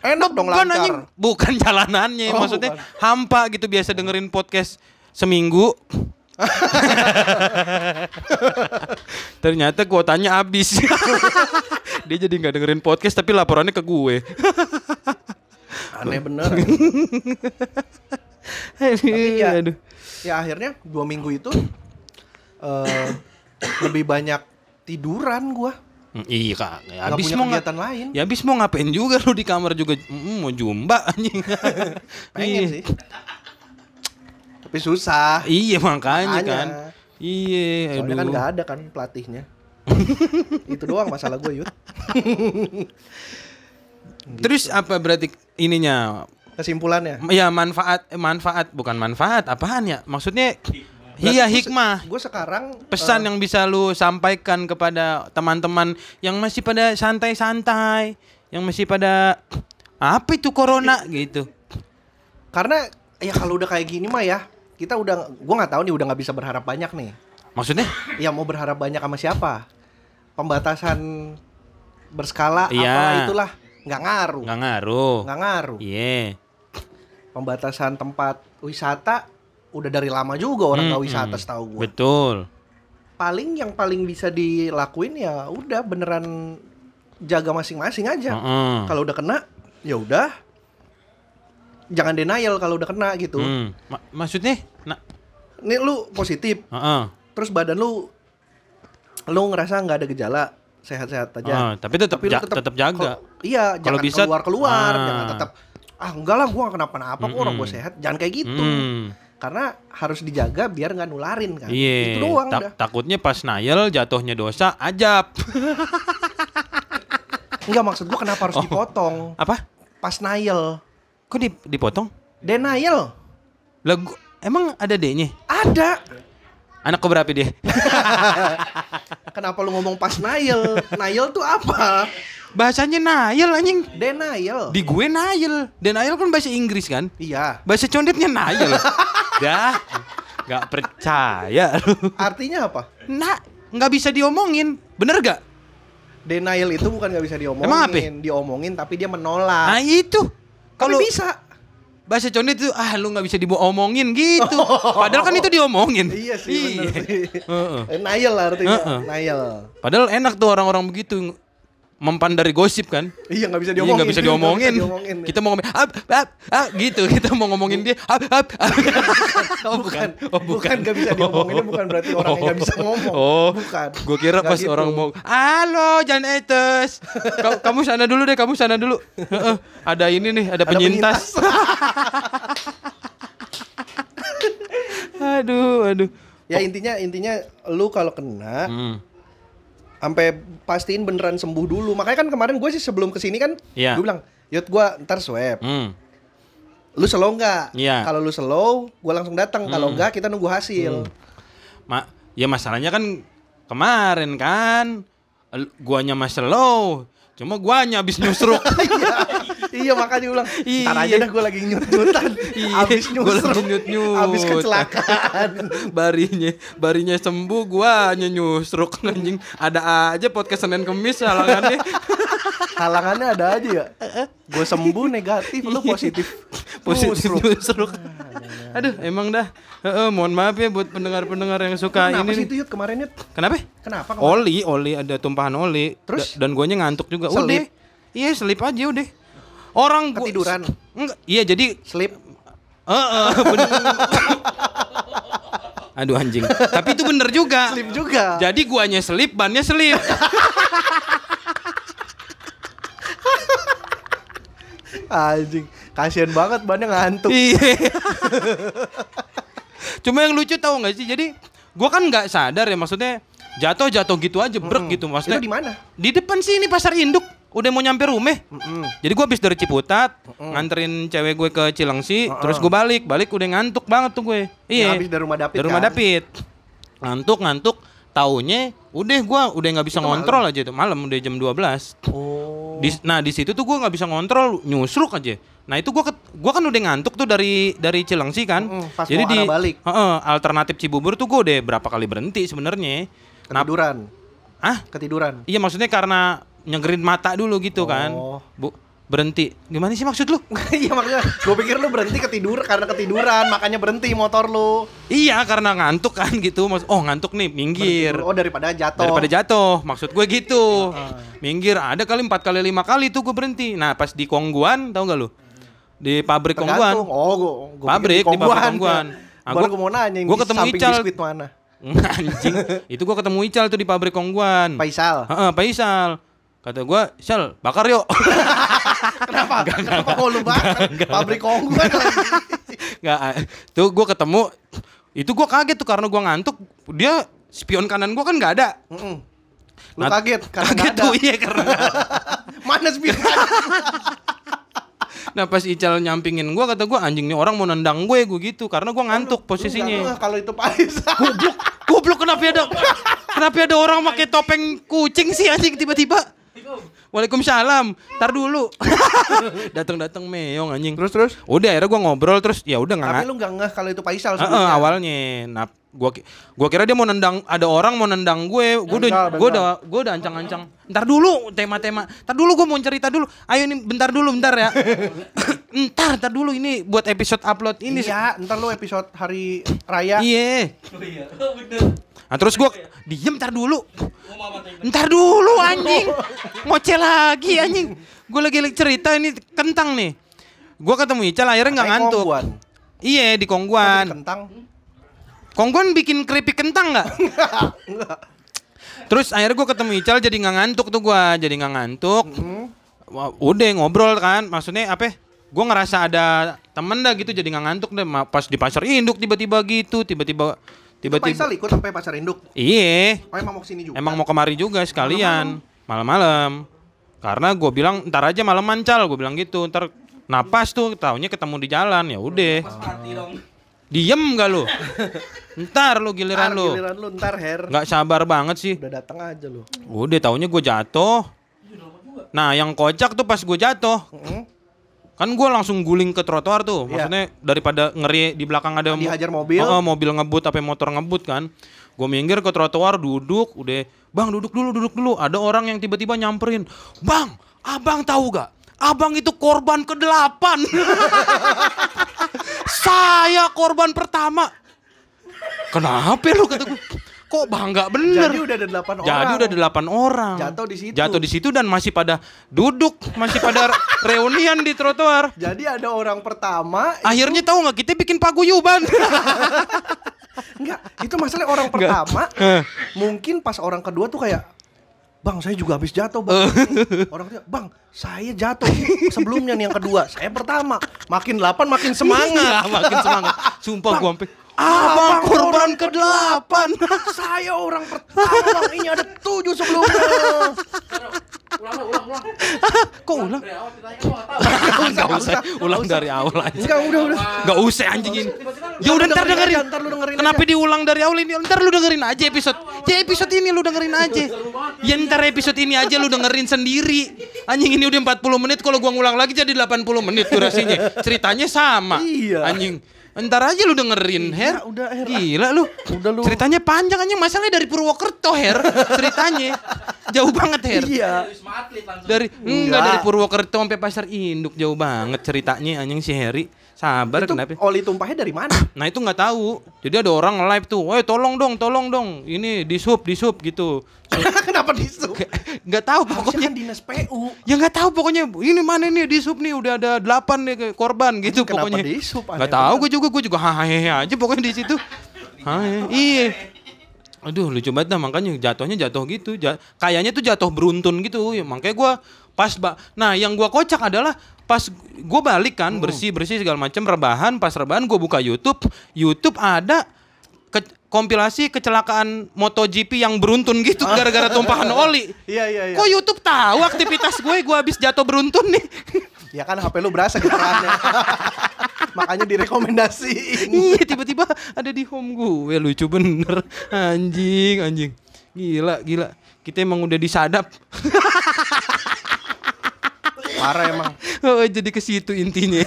Enak dong Bukan lancar. anjing, bukan jalanannya, Oh, maksudnya bukan. hampa gitu biasa dengerin podcast seminggu. Ternyata kuotanya habis. Dia jadi nggak dengerin podcast tapi laporannya ke gue. Aneh bener. Tapi ya, aduh. ya akhirnya dua minggu itu eh lebih banyak tiduran gua. Hmm, Iya kak, ya, habis mau kegiatan lain. Ya habis mau ngapain juga lu di kamar juga mm, mau jumba anjing. Pengen Iya. sih. Tapi susah. Iya makanya, Makanya. kan. Iya, Soalnya kan aduh. nggak ada kan pelatihnya. itu doang masalah gue Yud. Terus apa berarti ininya? Kesimpulannya. Ya manfaat manfaat bukan manfaat apaan ya? Maksudnya iya hikmah. Gue sekarang Pesan eh, yang bisa lu sampaikan kepada teman-teman yang masih pada santai-santai, yang masih pada apa itu corona gitu. karena ya kalau udah kayak gini mah ya kita udah gue nggak tahu nih udah nggak bisa berharap banyak nih. Maksudnya? Ya mau berharap banyak sama siapa? Pembatasan berskala Iya. apalah itulah nggak ngaruh. nggak ngaruh. Nggak ngaruh. Iya. Pembatasan tempat wisata udah dari lama juga orang nggak Mm-mm. wisata setahu gue. Betul. Paling yang paling bisa dilakuin ya udah beneran jaga masing-masing aja. Heeh. Kalau udah kena ya udah jangan denial kalau udah kena gitu. Hmm. Ma- maksudnya? Nah, Nih lu positif, heeh. terus badan lu lu ngerasa nggak ada gejala, sehat-sehat aja. Ah, tapi tetap lu ja- tetap jaga. iya, Kalau jangan bisa- keluar-keluar, Ah. jangan tetap ah enggak lah gua nggak kenapa-napa kok orang gua sehat. Jangan kayak gitu. Hmm. Karena harus dijaga biar nggak nularin kan. Iya. Itu doang Ta- udah. takutnya pas nail jatuhnya dosa ajab. Enggak maksud gua kenapa Oh. harus dipotong Apa? pas nail. Kok dip- dipotong? Denial. Lah gua- emang ada D-nya? Ada. Anak keberapa dia? Kenapa lu ngomong pas nail? nail tuh apa? Bahasanya nail anjing. Denial. Di gue nail. Denial kan bahasa Inggris kan? Iya. Bahasa condetnya nail. Dah. Gak percaya lu. Artinya apa? Nah, nggak bisa diomongin. Bener gak? Denial itu bukan nggak bisa diomongin. Emang apa? Diomongin tapi dia menolak. Nah itu. Kalau bisa. bahasa condet itu ah lu nggak bisa diomongin gitu. Padahal kan itu diomongin. Iya sih bener sih. Lah artinya. Nail. Padahal enak tuh orang-orang begitu mempan dari gosip kan. Iya nggak bisa Iya diomongin. nggak bisa diomongin. Nggak bisa diomongin. Kita mau ngomong ap, ap, ap, gitu. Kita mau ngomongin dia ap, ap, ap. oh bukan, Oh bukan nggak bisa diomonginnya bukan berarti orang yang nggak bisa ngomong. Oh, bukan. Gue kira Nggak pas gitu. orang mau, halo jangan etes. Ka- kamu sana dulu deh, kamu sana dulu. Ada ini nih, ada Ada penyintas. aduh, aduh. Ya intinya intinya lu kalau kena Hmm. Sampai pastiin beneran sembuh dulu. Makanya kan kemarin gue sih sebelum ke sini kan Iya. gue bilang Yud gua ntar swab. Hmm. Lu slow nggak? Iya. Kalau lu slow, gua langsung datang. Kalau enggak kita nunggu hasil. Ma ya masalahnya kan kemarin kan guanya masih low. Cuma guanya habis nyusruk. iya makanya ulang. Ntar aja Iya. dah gua lagi nyut-nyutan. Iya, Abis gua nyusruk. nyut-nyut. Abis kecelakaan. barinya barinya sembuh guanya nyusruk anjing. Ada aja podcast Senin Kemis halangannya. Halangannya ada aja ya. Gue sembuh negatif, lu positif. Positif Nyusruk. nyusruk. Aduh, emang dah. Heeh, mohon maaf ya buat pendengar-pendengar yang suka Kenapa ini. sih nih. itu Yud kemarin Yud? Kenapa? Kenapa kemarin? Oli, oli ada tumpahan oli. Terus? Da- dan guanya ngantuk juga. Selip? Udah. Iya, selip aja udah. Orang gua- Ketiduran? Enggak. Iya, jadi Sleep. Heeh, bener. Aduh anjing. Tapi itu bener juga. Sleep juga. Jadi guanya selip, bannya selip. Anjing, kasihan banget bannya ngantuk. Iya. Cuma yang lucu tahu nggak sih? Jadi gua kan nggak sadar ya maksudnya jatuh-jatuh gitu aja brek gitu maksudnya. Itu di mana? Di depan sini pasar induk. Udah mau nyampe rumah. Mm-mm. Jadi gua habis dari Ciputat, nganterin cewek gue ke Cilengsi, terus gue balik, balik udah ngantuk banget tuh gue. Iya. habis dari rumah David Dari rumah kan? David. Ngantuk, ngantuk. Taunya udah gua udah nggak bisa ngontrol aja tuh malam udah jam 12. Oh. Di, nah di situ tuh gua nggak bisa ngontrol nyusruk aja. Nah itu gua ket- gua kan udah ngantuk tuh dari dari Cilengsi kan. Mm-mm, pas Jadi mau di balik. Heeh, alternatif Cibubur tuh gua udah berapa kali berhenti sebenarnya. Nah, Ketiduran. ah Ketiduran. iya maksudnya karena nyegerin mata dulu gitu kan. Oh. Bu berhenti. Gimana sih maksud lu? Iya makanya gue pikir lu berhenti ketidur karena ketiduran makanya berhenti motor lu. iya karena ngantuk kan gitu. Mas oh ngantuk nih minggir. Oh daripada jatuh. Daripada jatuh, maksud gue gitu. Minggir, ada kali empat kali lima kali tuh gue berhenti. Nah pas di Kongguan, tau gak lu? Di pabrik Kongguan. Oh, gua, gua Pabrik, di pabrik Kongguan. Ah, Baru gua- gua mau nanya di ketemu Ical. biskuit mana? Anjing, itu gue ketemu Ical tuh di pabrik Kongguan. Faisal. Heeh, Pak Isal. Kata gue, Sal, bakar yuk. Kenapa? Kenapa kok lu bakar? Pabrik kongguan lagi. Nggak, ah, tuh gue ketemu, itu gue kaget tuh karena gue ngantuk. Dia spion kanan gue kan nggak ada. Mm-mm. Lu Nah, kaget karena Kaget ada. tuh iya karena. Mana spion? Nah pas Ical nyampingin gue kata gue anjing nih orang mau nendang gue gue gitu karena gue ngantuk posisinya. kalau itu Faisal. Goblok, goblok kenapa ada kenapa ada orang pakai topeng kucing sih anjing tiba-tiba? Waalaikumsalam. Tar dulu. Datang-datang meong anjing. Terus terus. Udah akhirnya gua ngobrol terus ya udah nggak Tapi lu nggak ngeh kalau itu Faisal Heeh, sebelumnya. awalnya. Nah, gua gua kira dia mau nendang ada orang mau nendang gue. Gua udah gua udah gua udah ancang-ancang. Ntar dulu tema-tema. Ntar dulu gua mau cerita dulu. Ayo nih bentar dulu bentar ya. entar, ntar dulu ini buat episode upload ini. Iya, ntar lu episode hari raya. Iya. Nah, terus gua diem ntar dulu. Ntar dulu anjing. Ngoceh lagi anjing. Gua lagi cerita ini kentang nih. Gua ketemu Ical akhirnya nggak Kayak ngantuk. kongguan. Iya di Kongguan. Kentang. Kongguan bikin keripik kentang nggak? Enggak. Terus akhirnya gua ketemu Ical jadi nggak ngantuk tuh gua, jadi nggak ngantuk. Hmm. Wah, udah ngobrol kan, maksudnya apa? Gue ngerasa ada temen dah gitu, jadi nggak ngantuk deh. Pas di pasar induk tiba-tiba gitu, tiba-tiba, tiba-tiba. Faisal ikut sampai pasar induk. Iya, Oh emang mau ke sini juga. emang mau kemari juga sekalian malam-malam. Karena gue bilang ntar aja malam mancal, gue bilang gitu. Ntar napas tuh, taunya ketemu di jalan ya udah. Diem gak lu? Ntar lu giliran Ntar lu. giliran lu ntar Her. Nggak sabar banget sih. Udah datang aja lu. Udah taunya gue jatuh. Nah yang kocak tuh pas gue jatuh, Heeh. Kan gue langsung guling ke trotoar tuh. Iya. Maksudnya daripada ngeri di belakang ada Dihajar mobil. Oh, mobil ngebut apa motor ngebut kan. Gue minggir ke trotoar duduk, udah bang duduk dulu duduk dulu. Ada orang yang tiba-tiba nyamperin, bang, abang tahu gak? Abang itu korban ke delapan. Saya korban pertama. Kenapa lu kata gue? Kok bangga bener? Jadi udah ada delapan orang. Jadi udah delapan orang. Jatuh di situ. Jatuh di situ dan masih pada duduk, masih pada reunian di trotoar. Jadi ada orang pertama Akhirnya tahu nggak kita bikin paguyuban. enggak, itu masalah orang pertama mungkin pas orang kedua tuh kayak Bang, saya juga habis jatuh, Bang. Orang ketiga, Bang, saya jatuh sebelumnya nih yang kedua. Saya pertama. Makin delapan makin Iya, semangat. makin semangat. Sumpah Bang, gua sampai Abang korban orang ke delapan. saya orang pertama. Ini ada tujuh sebelumnya. Kok ulang? Ditanya gua nggak tahu. Enggak usah ulang dari awal aja. Enggak, udah, udah. Enggak usah anjing ini. Ya udah ntar dengerin ntar lu dengerin Kenapa diulang dari awal ini? Ntar lu dengerin aja episode. Ya episode ini lu dengerin aja. Ya ntar episode ini aja lu dengerin sendiri. Anjing ini udah 40 menit kalau gua ngulang lagi jadi 80 menit durasinya. Ceritanya sama. Iya. Anjing. Ntar aja lu dengerin, Her. udah, Her. Gila lu. Udah lu. Ceritanya panjang anjing. Masalahnya dari Purwokerto, Her. Ceritanya. Jauh banget, Her. Iya. Dari enggak dari Purwokerto sampai Pasar Induk jauh banget ceritanya anjing si Heri. Sabar Itu kenapa? oli tumpahnya dari mana? Nah itu nggak tahu. Jadi ada orang live tuh, "Woi, tolong dong, tolong dong. Ini di sub, di sub gitu." Kenapa disub? Nggak tahu pokoknya. kan dinas PU. Ya nggak tahu pokoknya. Ini mana nih di sub nih udah ada 8 nih korban gitu Kenapa pokoknya. di sub? Nggak tahu gue juga gue juga hahehe aja pokoknya di situ. Hahe. Iya. Aduh lucu banget dah makanya jatuhnya jatuh gitu. Ja- kayaknya tuh jatuh beruntun gitu. Ya, makanya gua pas ba Nah, yang gua kocak adalah pas gua balik kan bersih-bersih segala macam rebahan, pas rebahan gua buka YouTube, YouTube ada ke- kompilasi kecelakaan MotoGP yang beruntun gitu gara-gara tumpahan oli. Iya, iya, iya. Kok YouTube tahu aktivitas gue? Gue habis jatuh beruntun nih. Ya kan HP lu berasa getarannya. Makanya direkomendasiin. Iya tiba-tiba ada di home gue lucu bener anjing anjing gila gila kita emang udah disadap Parah emang. oh, jadi ke situ intinya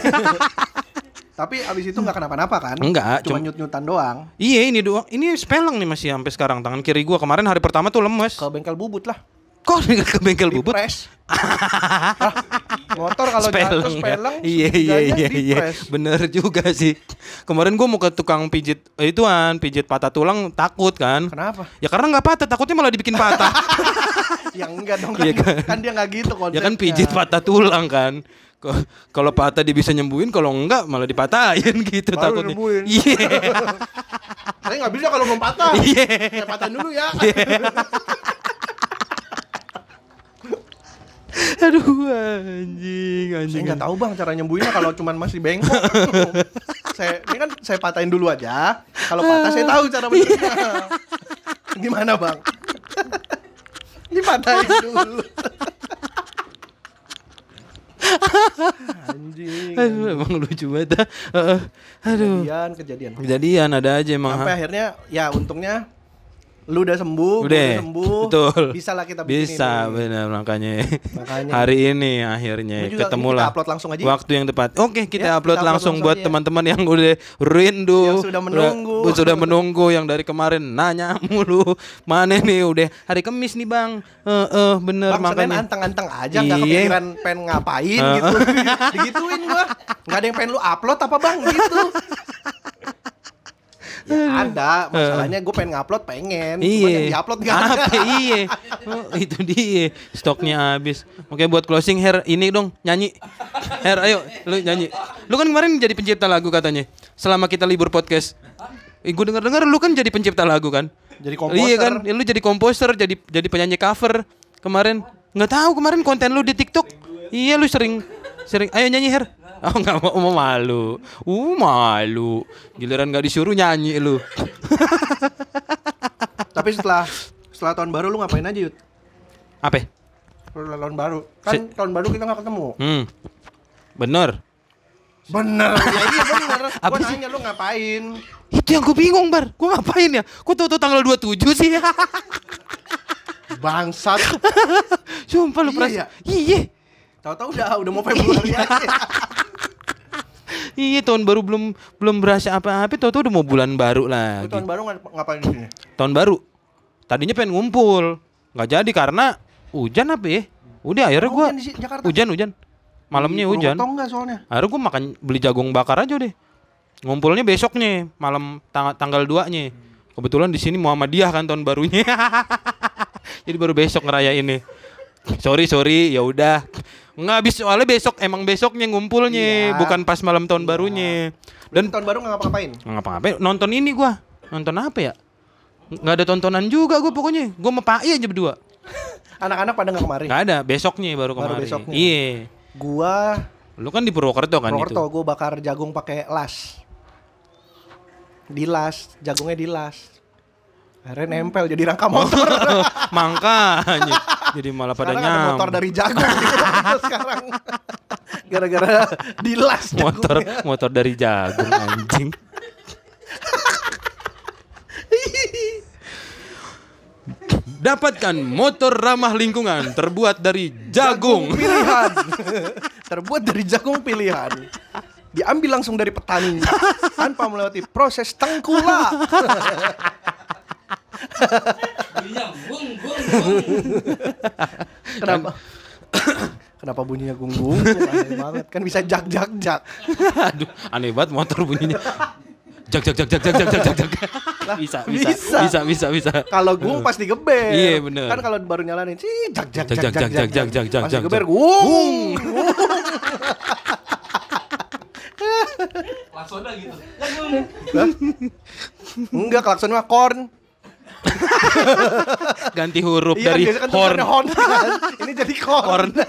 Tapi abis itu nggak kenapa-napa kan? Enggak, Cuma nyut-nyutan doang. iya ini doang ini speleng nih masih sampai sekarang tangan kiri gua kemarin hari pertama tuh lemes Ke bengkel bubut lah. Kok ke bengkel bubut Dipres. Ah, motor kalau jatuh ya. speleng iya iya iya iya bener juga sih kemarin gua mau ke tukang pijit eh, ituan pijit patah tulang takut kan Kenapa? ya karena nggak patah takutnya malah dibikin patah Ya enggak dong kan. Iya kan? kan dia nggak gitu konsepnya. ya kan pijit patah tulang kan kalau patah dia bisa nyembuhin kalau enggak malah dipatahin gitu Baru takutnya nyembuhin. iya Saya nggak bisa kalau belum patah. Iya. Saya patahin dulu ya. aduh anjing Saya anjing nggak tahu bang cara nyembuhinnya kalau cuman masih bengkok. saya ini kan saya patahin dulu aja. Kalau patah saya tahu cara benernya. Gimana bang? Dipatahin dulu. Anjing. aduh emang lucu banget ah. Heeh. aduh Kejadian, kejadian. kejadian ada aja emang Sampai akhirnya ya untungnya lu udah sembuh, Udah, udah sembuh. betul. Bisa lah kita bikin Bisa, ini. benar makanya. Makanya. Hari ini akhirnya ketemu lah. upload langsung aja. Waktu yang tepat. Oke, kita Ya, upload kita upload langsung langsung buat teman-teman yang udah rindu, Yang sudah menunggu. udah, sudah menunggu yang dari kemarin nanya mulu. Mana nih udah hari Kamis nih, Bang. Eh eh bener Bang makanya. anteng-anteng aja nggak Iya. kepikiran pengen ngapain gitu. Digituin gua. Nggak ada yang pengen lu upload apa bang gitu. Ya ada, masalahnya gue pengen ngupload pengen, cuman yang Iya. diupload gak ada. Apa iya. Oh, itu dia. Stoknya habis. Oke buat closing Her ini dong nyanyi. Her ayo lu nyanyi. Lu kan kemarin jadi pencipta lagu katanya. Selama kita libur podcast. Eh, gue denger-dengar lu kan jadi pencipta lagu kan? Jadi komposer. Iya kan? Ya, lu jadi komposer, jadi jadi penyanyi cover kemarin. Nggak tahu kemarin konten lu di TikTok. Iya lu sering sering ayo nyanyi Her. Oh nggak mau, mau malu. Uh malu. Giliran nggak disuruh nyanyi lu. Tapi setelah setelah tahun baru lu ngapain aja Yud? Apa? Setelah tahun baru. Kan tahun baru kita nggak ketemu. Hmm. Bener. Bener, ya iya bener. Apa Gue nanya lu ngapain? Itu yang gue bingung, Bar. Gue ngapain ya? Kok tau-tau tanggal 27 sih? Bangsat. Sumpah lu Iya peras. ya? Iya. Tahu-tahu udah udah mau Februari aja. Iya, tahun baru belum belum berasa apa-apa, tau-tau udah mau bulan baru lagi. tahun baru ngap- ngapain di sini? Tahun baru. Tadinya pengen ngumpul, nggak jadi karena hujan apa ya? Udah akhirnya Oh, gua hujan hujan hujan. Malamnya hujan. Enggak soalnya? Akhirnya gua makan beli jagung bakar aja deh. Ngumpulnya besoknya, malam tang- tanggal 2-nya. Kebetulan di sini Muhammadiyah kan tahun barunya. Jadi baru besok ngerayain ini. Sorry sorry, ya udah. Nggak habis soalnya besok emang besoknya ngumpulnya, Iya. bukan pas malam tahun barunya. Dan tahun baru nggak ngapa-ngapain? nggak ngapa-ngapain nonton ini gua. Nonton apa ya? Nggak ada tontonan juga gua pokoknya. Gua sama Pak I aja berdua. Anak-anak pada nggak kemari? Nggak ada, besoknya baru Baru kemarin. besoknya. Iya. Gua Lu kan di Purwokerto kan Purwokerto, itu. gua bakar jagung pakai las. Dilas, jagungnya dilas. Akhirnya nempel jadi rangka motor. Makanya. Jadi malah pada ada nyam. motor dari jagung sekarang. Gara-gara dilas motor jagungnya. motor dari jagung anjing. Dapatkan motor ramah lingkungan terbuat dari jagung. pilihan. Terbuat dari jagung pilihan. Diambil langsung dari petani tanpa melewati proses tengkulak. Bunyinya bung bung bung. Kenapa? Kenapa bunyinya gunggung? Aneh banget. Kan bisa jak jak jak. Aduh, aneh banget motor bunyinya. Jak jak jak jak jak jak jak jak. Bisa, bisa, bisa. bisa, bisa, bisa. Kalau gung pasti geber. Iya, bener. Kan kalau baru nyalain sih jak jak Jak, jak jak, jak, jak, jak, jak, jak, Pasti geber gung. Ada gitu. Enggak klakson mah korn. Ganti huruf Iya, dari kan horn. horn kan. Ini jadi korn. Horn.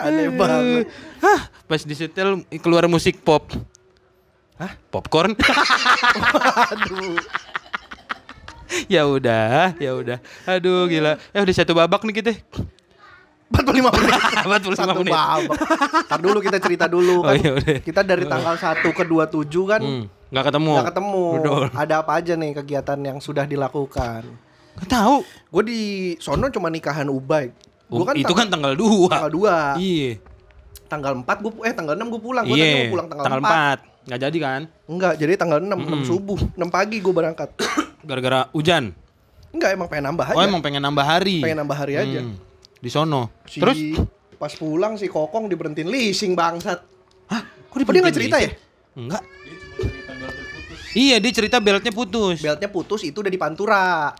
Aneh banget. Hah, pas disetel keluar musik pop. Hah? Popcorn? Aduh. ya udah, ya udah. Aduh, gila. Eh udah satu babak nih kita. 45 menit. 45 Satu menit. babak. Ntar dulu kita cerita dulu Oh, kan. iya, udah. Kita dari tanggal 1 ke 27 kan Hmm, nggak ketemu. nggak ketemu. Betul. Ada apa aja nih kegiatan yang sudah dilakukan? Nggak tahu. Gue di sono cuma nikahan Ubay. Gue kan itu kan tanggal 2. tanggal 2. Iya. Tanggal 4 gue eh tanggal 6 gue pulang. Gue Iya. mau pulang tanggal, Tanggal 4. 4. Nggak jadi kan? Enggak, jadi tanggal 6, 6 subuh, 6 pagi gue berangkat. Gara-gara hujan. Enggak, emang pengen nambah aja. Oh, emang pengen nambah hari. pengen nambah hari aja. Hmm, Di sono. Si Terus? pas pulang si Kokong diberhentiin leasing bangsat. Hah? Kok Oh, dia nggak cerita ya? Enggak. Iya, dia cerita beltnya putus. Beltnya putus itu udah di Pantura.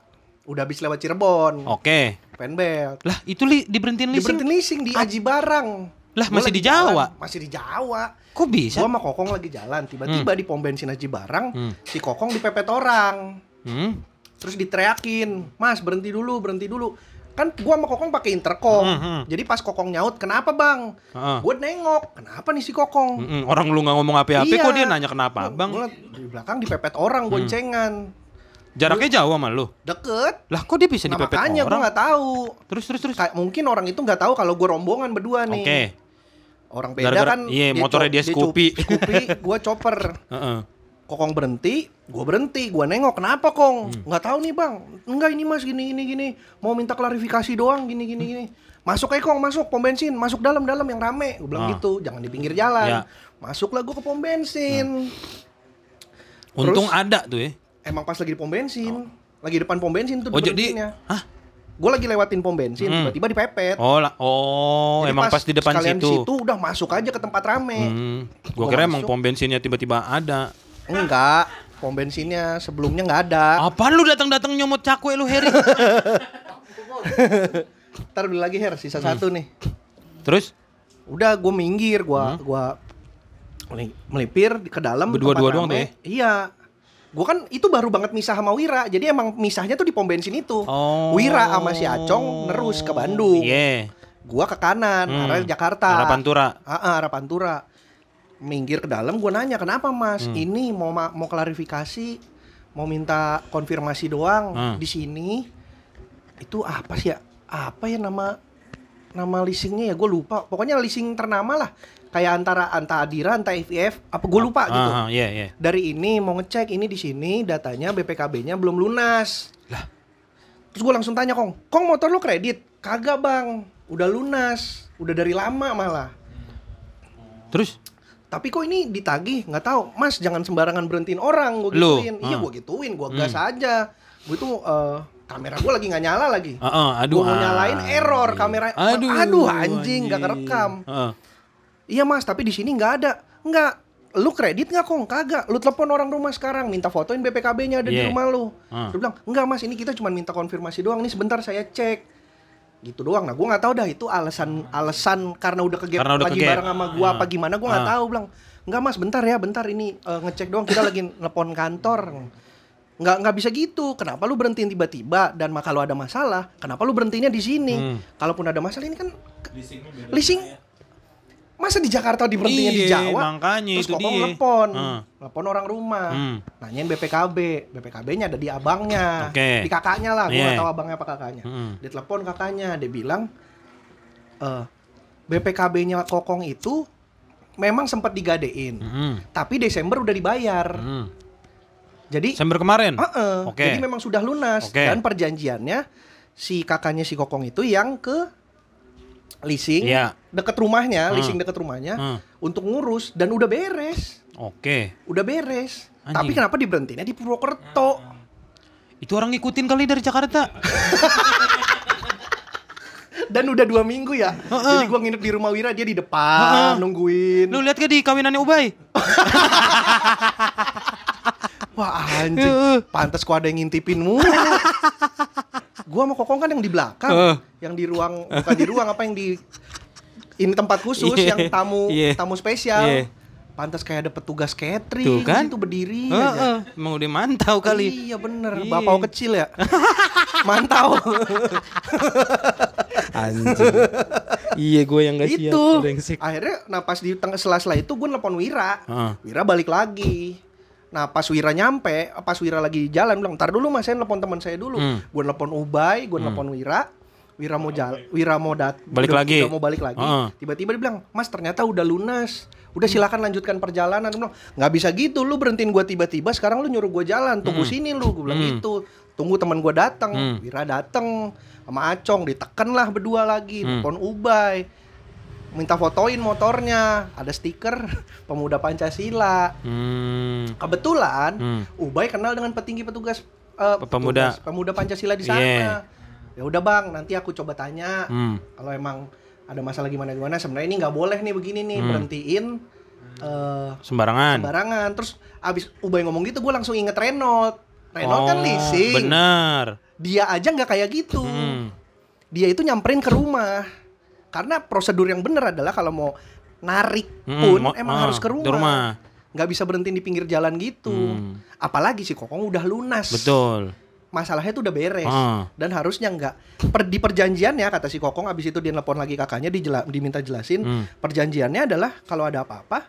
Udah habis lewat Cirebon. Oke. Pen belt. Lah, itu li diberhentiin leasing. Diberhentiin leasing di Aji Barang. Lah, masih di Jawa? jalan, Masih di Jawa. Kok bisa? Gua sama Kokong lagi jalan, tiba-tiba di pom bensin Aji Barang, Hmm. si Kokong dipepet orang. Hmm? Terus diteriakin, "Mas, berhenti dulu, berhenti dulu." Kan gua sama Kokong pakai intercom. Hmm, hmm. Jadi pas Kokong nyaut, "Kenapa, Bang?" Heeh. Gue nengok, "Kenapa nih si Kokong?" Mm-mm, Orang lu nggak ngomong apa-apa Iya. kok dia nanya kenapa, Bang? Gua di belakang dipepet orang boncengan. Jaraknya jauh sama lu. Deket. Lah, kok dia bisa Nah, dipepet makanya gue orang? nggak tahu. Terus terus terus. Kayak mungkin orang itu nggak tahu kalau gue rombongan berdua nih. Oke. Orang beda Gara-gara- kan. iya, motornya dia co- Scoopy. Scoopy, gue chopper. Heeh. Kokong berhenti, gue berhenti, gue nengok. Kenapa Kong? Hmm. Nggak tahu nih bang. Enggak ini mas gini gini gini. Mau minta klarifikasi doang gini gini gini. Masuk aja Kong, masuk pom bensin, masuk dalam dalam yang rame. Gue bilang Ah. gitu, jangan di pinggir jalan. Ya. Masuklah gue ke pom bensin. Untung Terus? ada tuh ya. Emang pas lagi di pom bensin, lagi depan pom bensin tuh Oh, jadi diberhentinnya. Hah? Gue lagi lewatin pom bensin, Hmm. tiba-tiba dipepet. Oh, lah. oh, Jadi emang pas, di depan sekalian situ. udah masuk aja ke tempat rame. Hmm. Gua Gua kira emang masuk. pom bensinnya tiba-tiba ada. Enggak, pom bensinnya sebelumnya nggak ada. Apaan lu datang-datang nyomot cakwe lu, Heri? Ntar beli lagi Her, sisa Hmm. satu nih. Terus Udah gue minggir, gua Hmm. gua meli- melipir ke dalam Berdua-dua doang tuh ya? Iya. Gue kan itu baru banget misah sama Wira, jadi emang misahnya tuh di pom bensin itu. Oh. Wira sama si Acong nerus ke Bandung. Iya. Gua ke kanan, Hmm. arah Jakarta. Arah Pantura. Ah, ah, arah Pantura. Minggir ke dalam, gue nanya kenapa mas? Hmm. Ini mau ma- mau klarifikasi, mau minta konfirmasi doang Hmm. di sini. Itu apa sih ya? Apa ya nama nama leasingnya ya? Gue lupa. Pokoknya leasing ternama lah. Kayak antara Anta Adira, Anta FIF, apa gue lupa gitu. Ah, ah, iya, iya. Dari ini mau ngecek ini di sini datanya BPKB-nya belum lunas. Lah. Terus gue langsung tanya Kong, Kong motor lu kredit? Kagak bang, udah lunas, udah dari lama malah. Terus Tapi kok ini ditagih? Nggak tahu. Mas jangan sembarangan berhentiin orang. Gue Lu? gituin. Iya Ah. gue gituin. Gue gas aja. Gue tuh eh, kamera gue lagi nggak nyala lagi. Aduh. Gue mau nyalain error kamera. Aduh, aduh anjing nggak kerekam. Heeh. Iya mas, tapi di sini nggak ada. Nggak. Lu kredit nggak kong? Kagak. Lu telepon orang rumah sekarang, minta fotoin BPKB-nya ada di Iya. rumah lu. Ah. Dia bilang, enggak mas, ini kita cuma minta konfirmasi doang. Nih sebentar saya cek. Gitu doang. Nah, gua nggak tahu dah itu alasan alasan karena udah Karena udah lagi kegap. bareng sama gua apa Ah. gimana gua nggak Ah. tahu. Bilang, enggak mas, bentar ya, bentar ini eh, ngecek doang. Kita lagi nelpon kantor. Nggak nggak bisa gitu. Kenapa lu berhentiin tiba-tiba? Dan kalau ada masalah, kenapa lu berhentinya di sini? Hmm. Kalaupun ada masalah ini kan leasing Masa di Jakarta diberhentinya di Iya, Jawa? makanya Terus itu Kokong dia. telepon, Heeh. telepon orang rumah, Hmm. nanyain BPKB, BPKB-nya ada di abangnya, Oke. di kakaknya lah, gue Iya. nggak tahu abangnya apa kakaknya. Mm-mm. Dia telepon kakaknya, dia bilang, eh BPKB-nya Kokong itu memang sempat digadein, Mm-mm. tapi Desember udah dibayar. Mm. Jadi, Desember kemarin. Heeh, Oke. jadi memang sudah lunas Oke. dan perjanjiannya si kakaknya si Kokong itu yang ke leasing Iya. deket rumahnya, Hmm. leasing deket rumahnya Hmm. untuk ngurus dan udah beres, Oke. udah beres. Anjing. Tapi kenapa diberhentinya di Purwokerto? Itu orang ngikutin kali dari Jakarta. Dan udah dua minggu ya. Jadi gua nginep di rumah Wira dia di depan nungguin. Lu lihat gak di kawinannya Ubay? Wah anjing, pantas gua ada yang ngintipin mulu. gua sama Kokong kan yang di belakang, Heeh. yang di ruang bukan di ruang apa yang di ini tempat khusus Iya, yang tamu iya. tamu spesial. Iya. Pantas kayak ada petugas catering Tuh kan? itu berdiri Heeh, aja. emang udah mantau kali. Iya bener, Iya. bapau kecil ya. Mantau. Anjing. iya, gue yang gak siap. itu. Akhirnya nah pas di tengah sela-sela itu gue nelpon Wira. Heeh. Wira balik lagi. Nah pas Wira nyampe, pas Wira lagi jalan bilang, ntar dulu mas saya nelpon teman saya dulu. Hmm. Gue nelpon Ubay, gue nelpon Wira. Wira mau jalan, Wira mau dat, Balik udah- lagi. udah mau balik lagi. Heeh. Tiba-tiba dia bilang, mas ternyata udah lunas. Udah silakan lanjutkan perjalanan. Dia bilang, nggak bisa gitu, lu berhentiin gue tiba-tiba. Sekarang lu nyuruh gue jalan, tunggu sini lu. Gue bilang Hmm. gitu. Tunggu teman gue datang. Hmm. Wira datang sama Acong, ditekan lah berdua lagi. Hmm. Nelpon Ubay minta fotoin motornya ada stiker pemuda Pancasila Hmm. kebetulan Hmm. Ubay kenal dengan petinggi petugas eh, Pemuda. petugas pemuda Pancasila di sana Iya. ya udah bang nanti aku coba tanya Hmm. kalau emang ada masalah gimana gimana sebenarnya ini nggak boleh nih begini nih Hmm. berhentiin eh, Sembarangan. sembarangan terus abis Ubay ngomong gitu gue langsung inget Renault Renault kan Oh, leasing Benar. dia aja nggak kayak gitu Hmm. dia itu nyamperin ke rumah karena prosedur yang benar adalah kalau mau narik Hmm, pun mau- emang ah, harus ke rumah rumah. nggak bisa berhenti di pinggir jalan gitu Hmm. apalagi si kokong udah lunas Betul. masalahnya itu udah beres Ah. dan harusnya nggak per, di perjanjiannya kata si kokong abis itu dia nelpon lagi kakaknya dijela, diminta jelasin Hmm. perjanjiannya adalah kalau ada apa-apa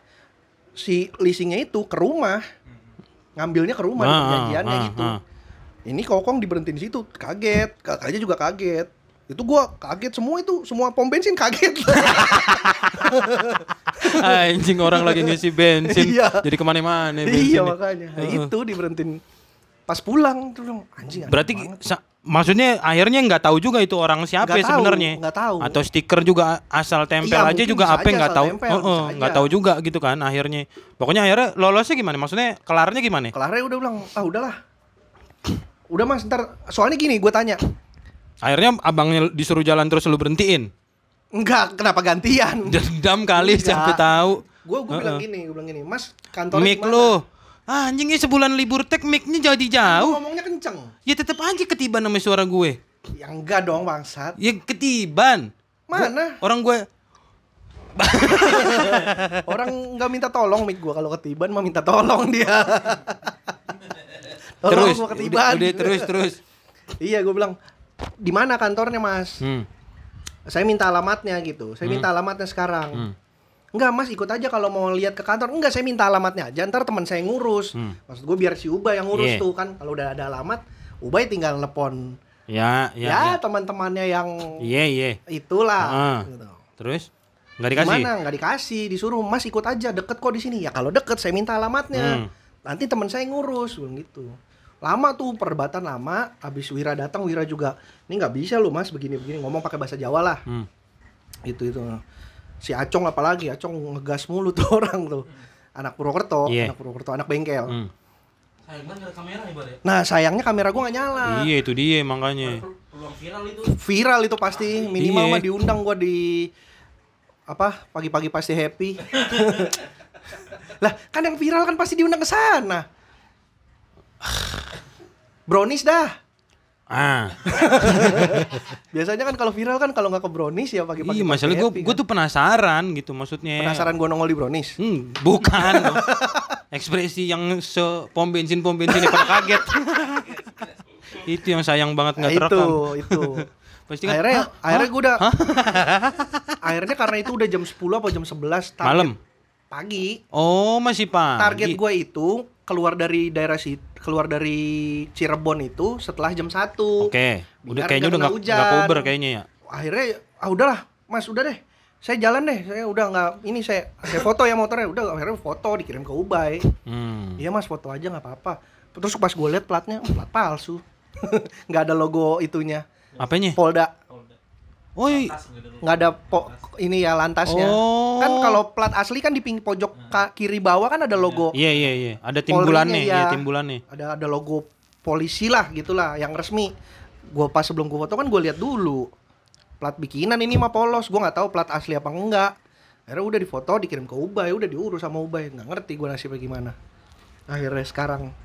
si leasingnya itu ke rumah ngambilnya ke rumah Ah, perjanjiannya ah, gitu ah. ini kokong diberhentiin di situ kaget kakaknya juga kaget itu gua kaget semua itu semua pom bensin kaget Anjing orang lagi ngisi bensin. Iya. Jadi ke mana-mana iya makanya Nah, itu diberhentiin pas pulang tuh anjing Berarti banget." sa- maksudnya akhirnya nggak tahu juga itu orang siapa ya sebenarnya. nggak tahu. Atau stiker juga asal tempel Iya, aja juga apa nggak tahu. nggak tahu juga gitu kan akhirnya. Pokoknya akhirnya lolosnya gimana? Maksudnya kelarnya gimana? Kelarnya udah bilang ah udahlah udah mas ntar soalnya gini gue tanya Akhirnya abangnya disuruh jalan terus lu berhentiin. enggak kenapa gantian Dendam kali Enggak. sampai tahu. gue gue bilang Heeh. gini gue bilang gini mas kantornya Mic gimana?" lu. Ah, anjingnya sebulan libur tek mic-nya jadi Lu jauh. ngomongnya kenceng Ya tetep aja ketiban sama suara gue. ya enggak dong bangsat Ya ketiban. mana Orang gue orang nggak minta tolong mic gue kalau ketiban mah minta tolong dia tolong terus gua udah, ketiban udah terus terus. iya gue bilang di mana kantornya mas Hmm. saya minta alamatnya gitu saya minta alamatnya sekarang Hmm. Enggak mas ikut aja kalau mau lihat ke kantor Enggak saya minta alamatnya aja Ntar teman saya ngurus Hmm. Maksud gue biar si Ubay yang ngurus Iya. tuh kan Kalau udah ada alamat Ubay tinggal nelpon Ya, Ya, ya. ya. teman-temannya yang Iya, iya. itulah Ah. gitu. Terus nggak dikasih? Gimana? Nggak dikasih Disuruh mas ikut aja Deket kok di sini Ya kalau deket saya minta alamatnya Hmm. Nanti teman saya ngurus bilang gitu Lama tuh perdebatan lama Habis Wira datang Wira juga Ini nggak bisa lu mas begini-begini Ngomong pakai bahasa Jawa lah Hmm. itu itu si Acong apalagi Acong ngegas mulu tuh orang tuh anak Purwokerto Iya. anak Purwokerto anak bengkel Hmm. Ya. nah sayangnya kamera gua nggak nyala Iya itu dia makanya. Peluang viral itu. viral itu pasti minimal Iya. mah diundang gua di apa pagi-pagi pasti happy lah kan yang viral kan pasti diundang ke sana brownies dah Ah, biasanya kan kalau viral kan kalau nggak ke brownies ya pagi-pagi iya masalah gue gue tuh penasaran gitu maksudnya. penasaran gua nongol di brownies Hmm, bukan. Ekspresi yang se pom bensin pom bensin pada kaget. itu yang sayang banget nggak Nah, itu terekam. itu Pasti kan, akhirnya "Hah? akhirnya gue udah akhirnya karena itu udah jam 10 apa jam 11 target Malam. pagi. Oh, masih pagi. Target gue itu keluar dari daerah si keluar dari Cirebon itu setelah jam 1. Oke. Udah kayaknya udah nggak kena nggak hujan. Uber kayaknya ya. Akhirnya ah udahlah, Mas, udah deh. Saya jalan deh. Saya udah nggak ini saya saya foto ya motornya. Udah akhirnya foto dikirim ke Ubay. Hmm. Iya Mas, foto aja nggak apa-apa. Terus pas gue liat platnya, plat palsu. nggak ada logo itunya. Apanya? Polda. Oh, iya. Gitu dulu. nggak ada po ini ya lantasnya. Oh. Kan kalau plat asli kan di ping pojok ka- kiri bawah kan ada logo. Iya iya iya. Ada timbulannya, Polrinya, iya iya. timbulannya. Ada ada logo polisi lah gitulah yang resmi. Gua pas sebelum gua foto kan gue lihat dulu. Plat bikinan ini mah polos. Gua nggak tahu plat asli apa enggak. Akhirnya udah difoto, dikirim ke Ubay, udah diurus sama Ubay. Nggak ngerti gua nasibnya gimana. Akhirnya sekarang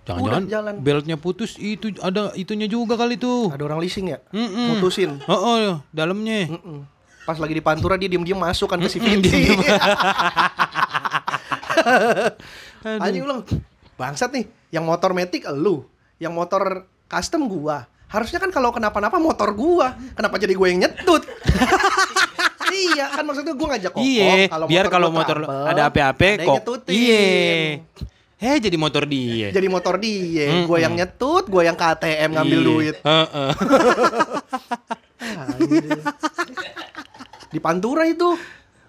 Jangan-jangan jalan. beltnya putus itu ada itunya juga kali tuh. ada orang leasing ya, Mm-mm. mutusin. Oh, oh dalamnya. Mm-mm. Pas lagi di Pantura dia diem-diem masuk kan ke CVT. diem-diem. Anjing lu bangsat nih. Yang motor metik elu, yang motor custom gua. Harusnya kan kalau kenapa-napa motor gua. Kenapa jadi gue yang nyetut? iya, kan maksudnya gua ngajak kokok Iya, biar kalau gua motor ada apa-apa kok. Iya. Eh jadi motor dia. Jadi motor dia, Mm-mm. gua yang nyetut, gua yang KTM ngambil Iya. duit. Heeh. Anjing. Di Pantura itu.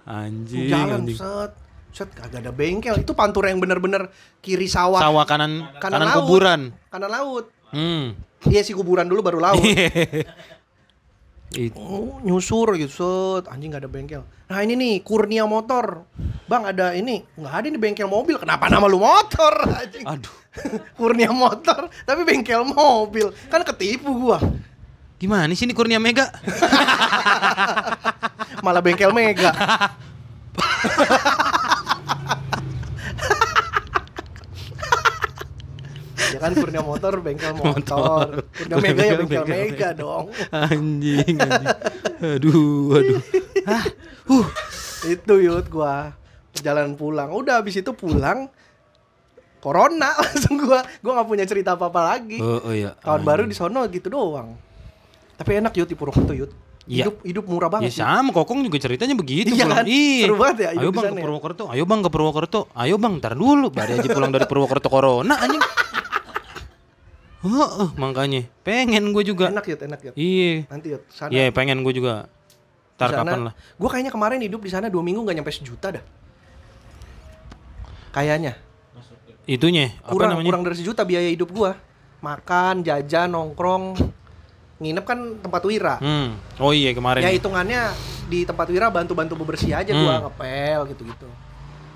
Anjing. jalan anjing. set set kagak ada bengkel itu pantura yang bener-bener kiri sawah Sawah kanan Kanan kanan, laut. kuburan. kanan laut Hmm. iya sih kuburan dulu baru laut It- oh, nyusur gitu set. Anjing nggak ada bengkel. Nah ini nih Kurnia motor. Bang ada ini nggak ada nih bengkel mobil. Kenapa nama lu motor? Anjing. Aduh. Kurnia motor tapi bengkel mobil. Kan ketipu gua. Gimana sih ini Kurnia Mega? malah bengkel mega kan Kurnia motor bengkel motor, Kurnia mega ya bengkel mega dong Anjing, anjing. Aduh, aduh. Ah, uh. itu yut gua perjalanan pulang udah habis itu pulang corona langsung gua gua nggak punya cerita apa apa lagi Oh, oh iya. tahun baru di sono gitu doang tapi enak yut di Purwokerto yut Iya. hidup hidup murah Ya banget Yut. sama, Kokong juga ceritanya begitu. Iya pulang. kan? Iya. Seru banget ya Ayo bang ke ya. Purwokerto. Ayo bang ke Purwokerto. Ayo bang, ntar dulu. Baru aja pulang dari Purwokerto corona anjing. Heeh, makanya pengen gue juga. enak yut enak yut Iya. nanti yut sana Iya, pengen gue juga. Ntar kapan lah. gue kayaknya kemarin hidup di sana dua minggu nggak nyampe sejuta dah kayaknya Itunya, apa kurang namanya? kurang dari sejuta biaya hidup gua makan jajan nongkrong nginep kan tempat wira Hmm. Oh iya kemarin. ya hitungannya di tempat wira bantu bantu bebersih aja Hmm. ngepel gitu gitu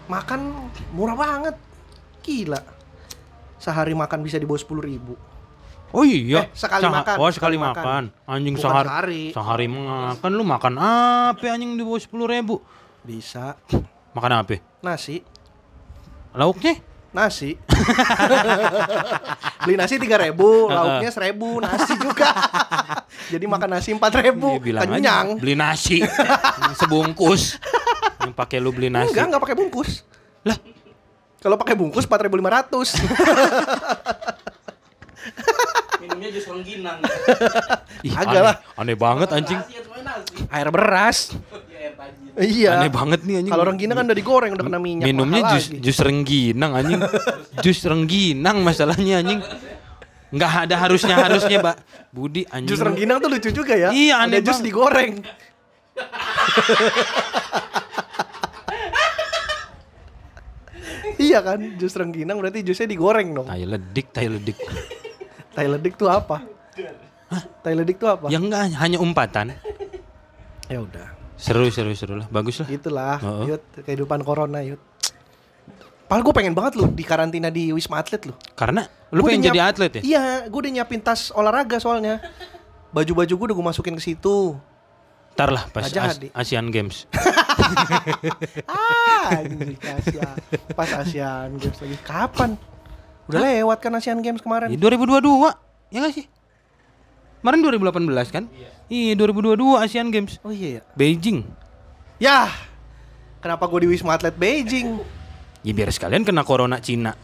makan murah banget gila sehari makan bisa di bawah sepuluh ribu Oh iya. Eh, sekali Saha- makan, Oh, sekali makan. makan. Anjing Bukan sehari. sehari. Sehari makan lu makan apa anjing di bawah sepuluh ribu? bisa Makan apa? nasi Lauknya? nasi beli nasi tiga ribu lauknya seribu nasi juga jadi makan nasi empat ribu Iya, aja, kenyang beli nasi sebungkus. Yang pakai lu beli nasi. enggak enggak pakai bungkus Lah, kalau pakai bungkus empat ribu lima ratus Minumnya jus rengginang. ih, Agak aneh, lah. aneh banget anjing. Air beras Ya air tajir. iya Aneh banget nih anjing. kalau renggina kan udah digoreng udah kena minyak Minumnya jus lagi. jus rengginang anjing. jus rengginang masalahnya anjing. Enggak ada harusnya harusnya, Mbak. Budi anjing. jus rengginang tuh lucu juga ya Iya, aneh ada jus digoreng iya kan jus rengginang berarti jusnya digoreng dong Tai ledik, tai ledik. Tai ledik tuh apa tai ledik tuh apa Ya enggak, hanya umpatan. ya udah Seru, seru, seru lah. Bagus lah. gitulah Heeh. yut kehidupan corona yut Padahal gue pengen banget loh di karantina di Wisma Atlet loh. Karena lu Gua pengen jadi atlet ya? Iya, gue udah nyiapin tas olahraga soalnya. Baju-baju gue udah gue masukin ke situ. Ntar lah pas As-. Asian Games. Ah, Asia. Pas Asian Games lagi. Kapan? Udah lewat kan Asian Games kemarin. Ya, 2022, ya gak sih? Kemarin 2018 kan? Iya, 2022 Asian Games. Oh iya ya. Beijing. Yah. Kenapa gue di Wisma Atlet Beijing? Ya biar sekalian kena corona Cina.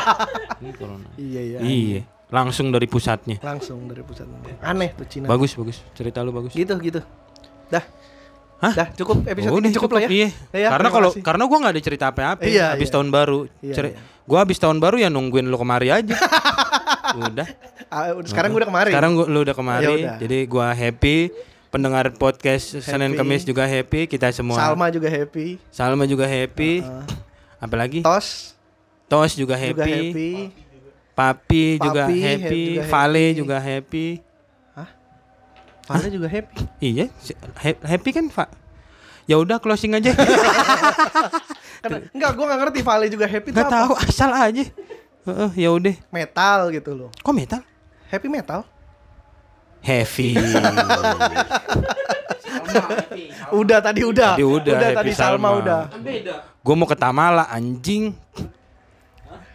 Ini corona. Iya iya. Iya, langsung dari pusatnya. Langsung dari pusat. Aneh tuh Cina. Bagus, bagus. Cerita lu bagus. Gitu gitu. Dah. Hah? Dah cukup episode Udah ini cukup, lah ya. Iya. Ya, karena kalau karena gua nggak ada cerita apa-apa Iya, habis iya. tahun baru. Iya, Ceri- iya. Gua habis tahun baru ya nungguin lu kemari aja. udah. Ah, udah- sekarang gue udah kemarin. Sekarang gua, lu udah kemari. Ya udah. Jadi gua happy. Pendengar podcast Senin Happy. Kamis juga happy. Kita semua. Salma juga happy. Salma juga happy. Uh, Apalagi? Tos Tos juga juga happy. happy. Papi juga Papi happy. happy juga Vale happy. juga happy. Fale juga happy. Iya, happy kan, Pak? Ya udah closing aja. Karena, enggak, gue gak ngerti Vale juga happy Gak apa. tahu, asal aja. Heeh, ya udah. Metal gitu loh. Kok metal? Happy metal. Heavy. Happy. Udah tadi udah. Tadi udah, Happy tadi Salma, Salma. udah. Kan beda. Gue mau ke Tamala anjing.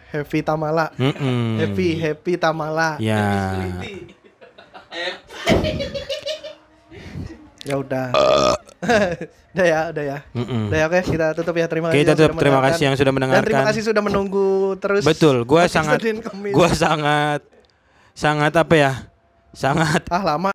Happy Tamala. Mm-mm. Happy happy Tamala. Ya. Ya udah. udah ya, udah ya. Mm-mm. Udah ya, oke, kita tutup ya. Terima Oke, kasih. yang tutup. sudah Terima mendengarkan. kasih yang sudah Dan terima mendengarkan. kasih sudah menunggu terus. Betul, gue sangat gue sangat sangat apa ya? Sangat Ah lama.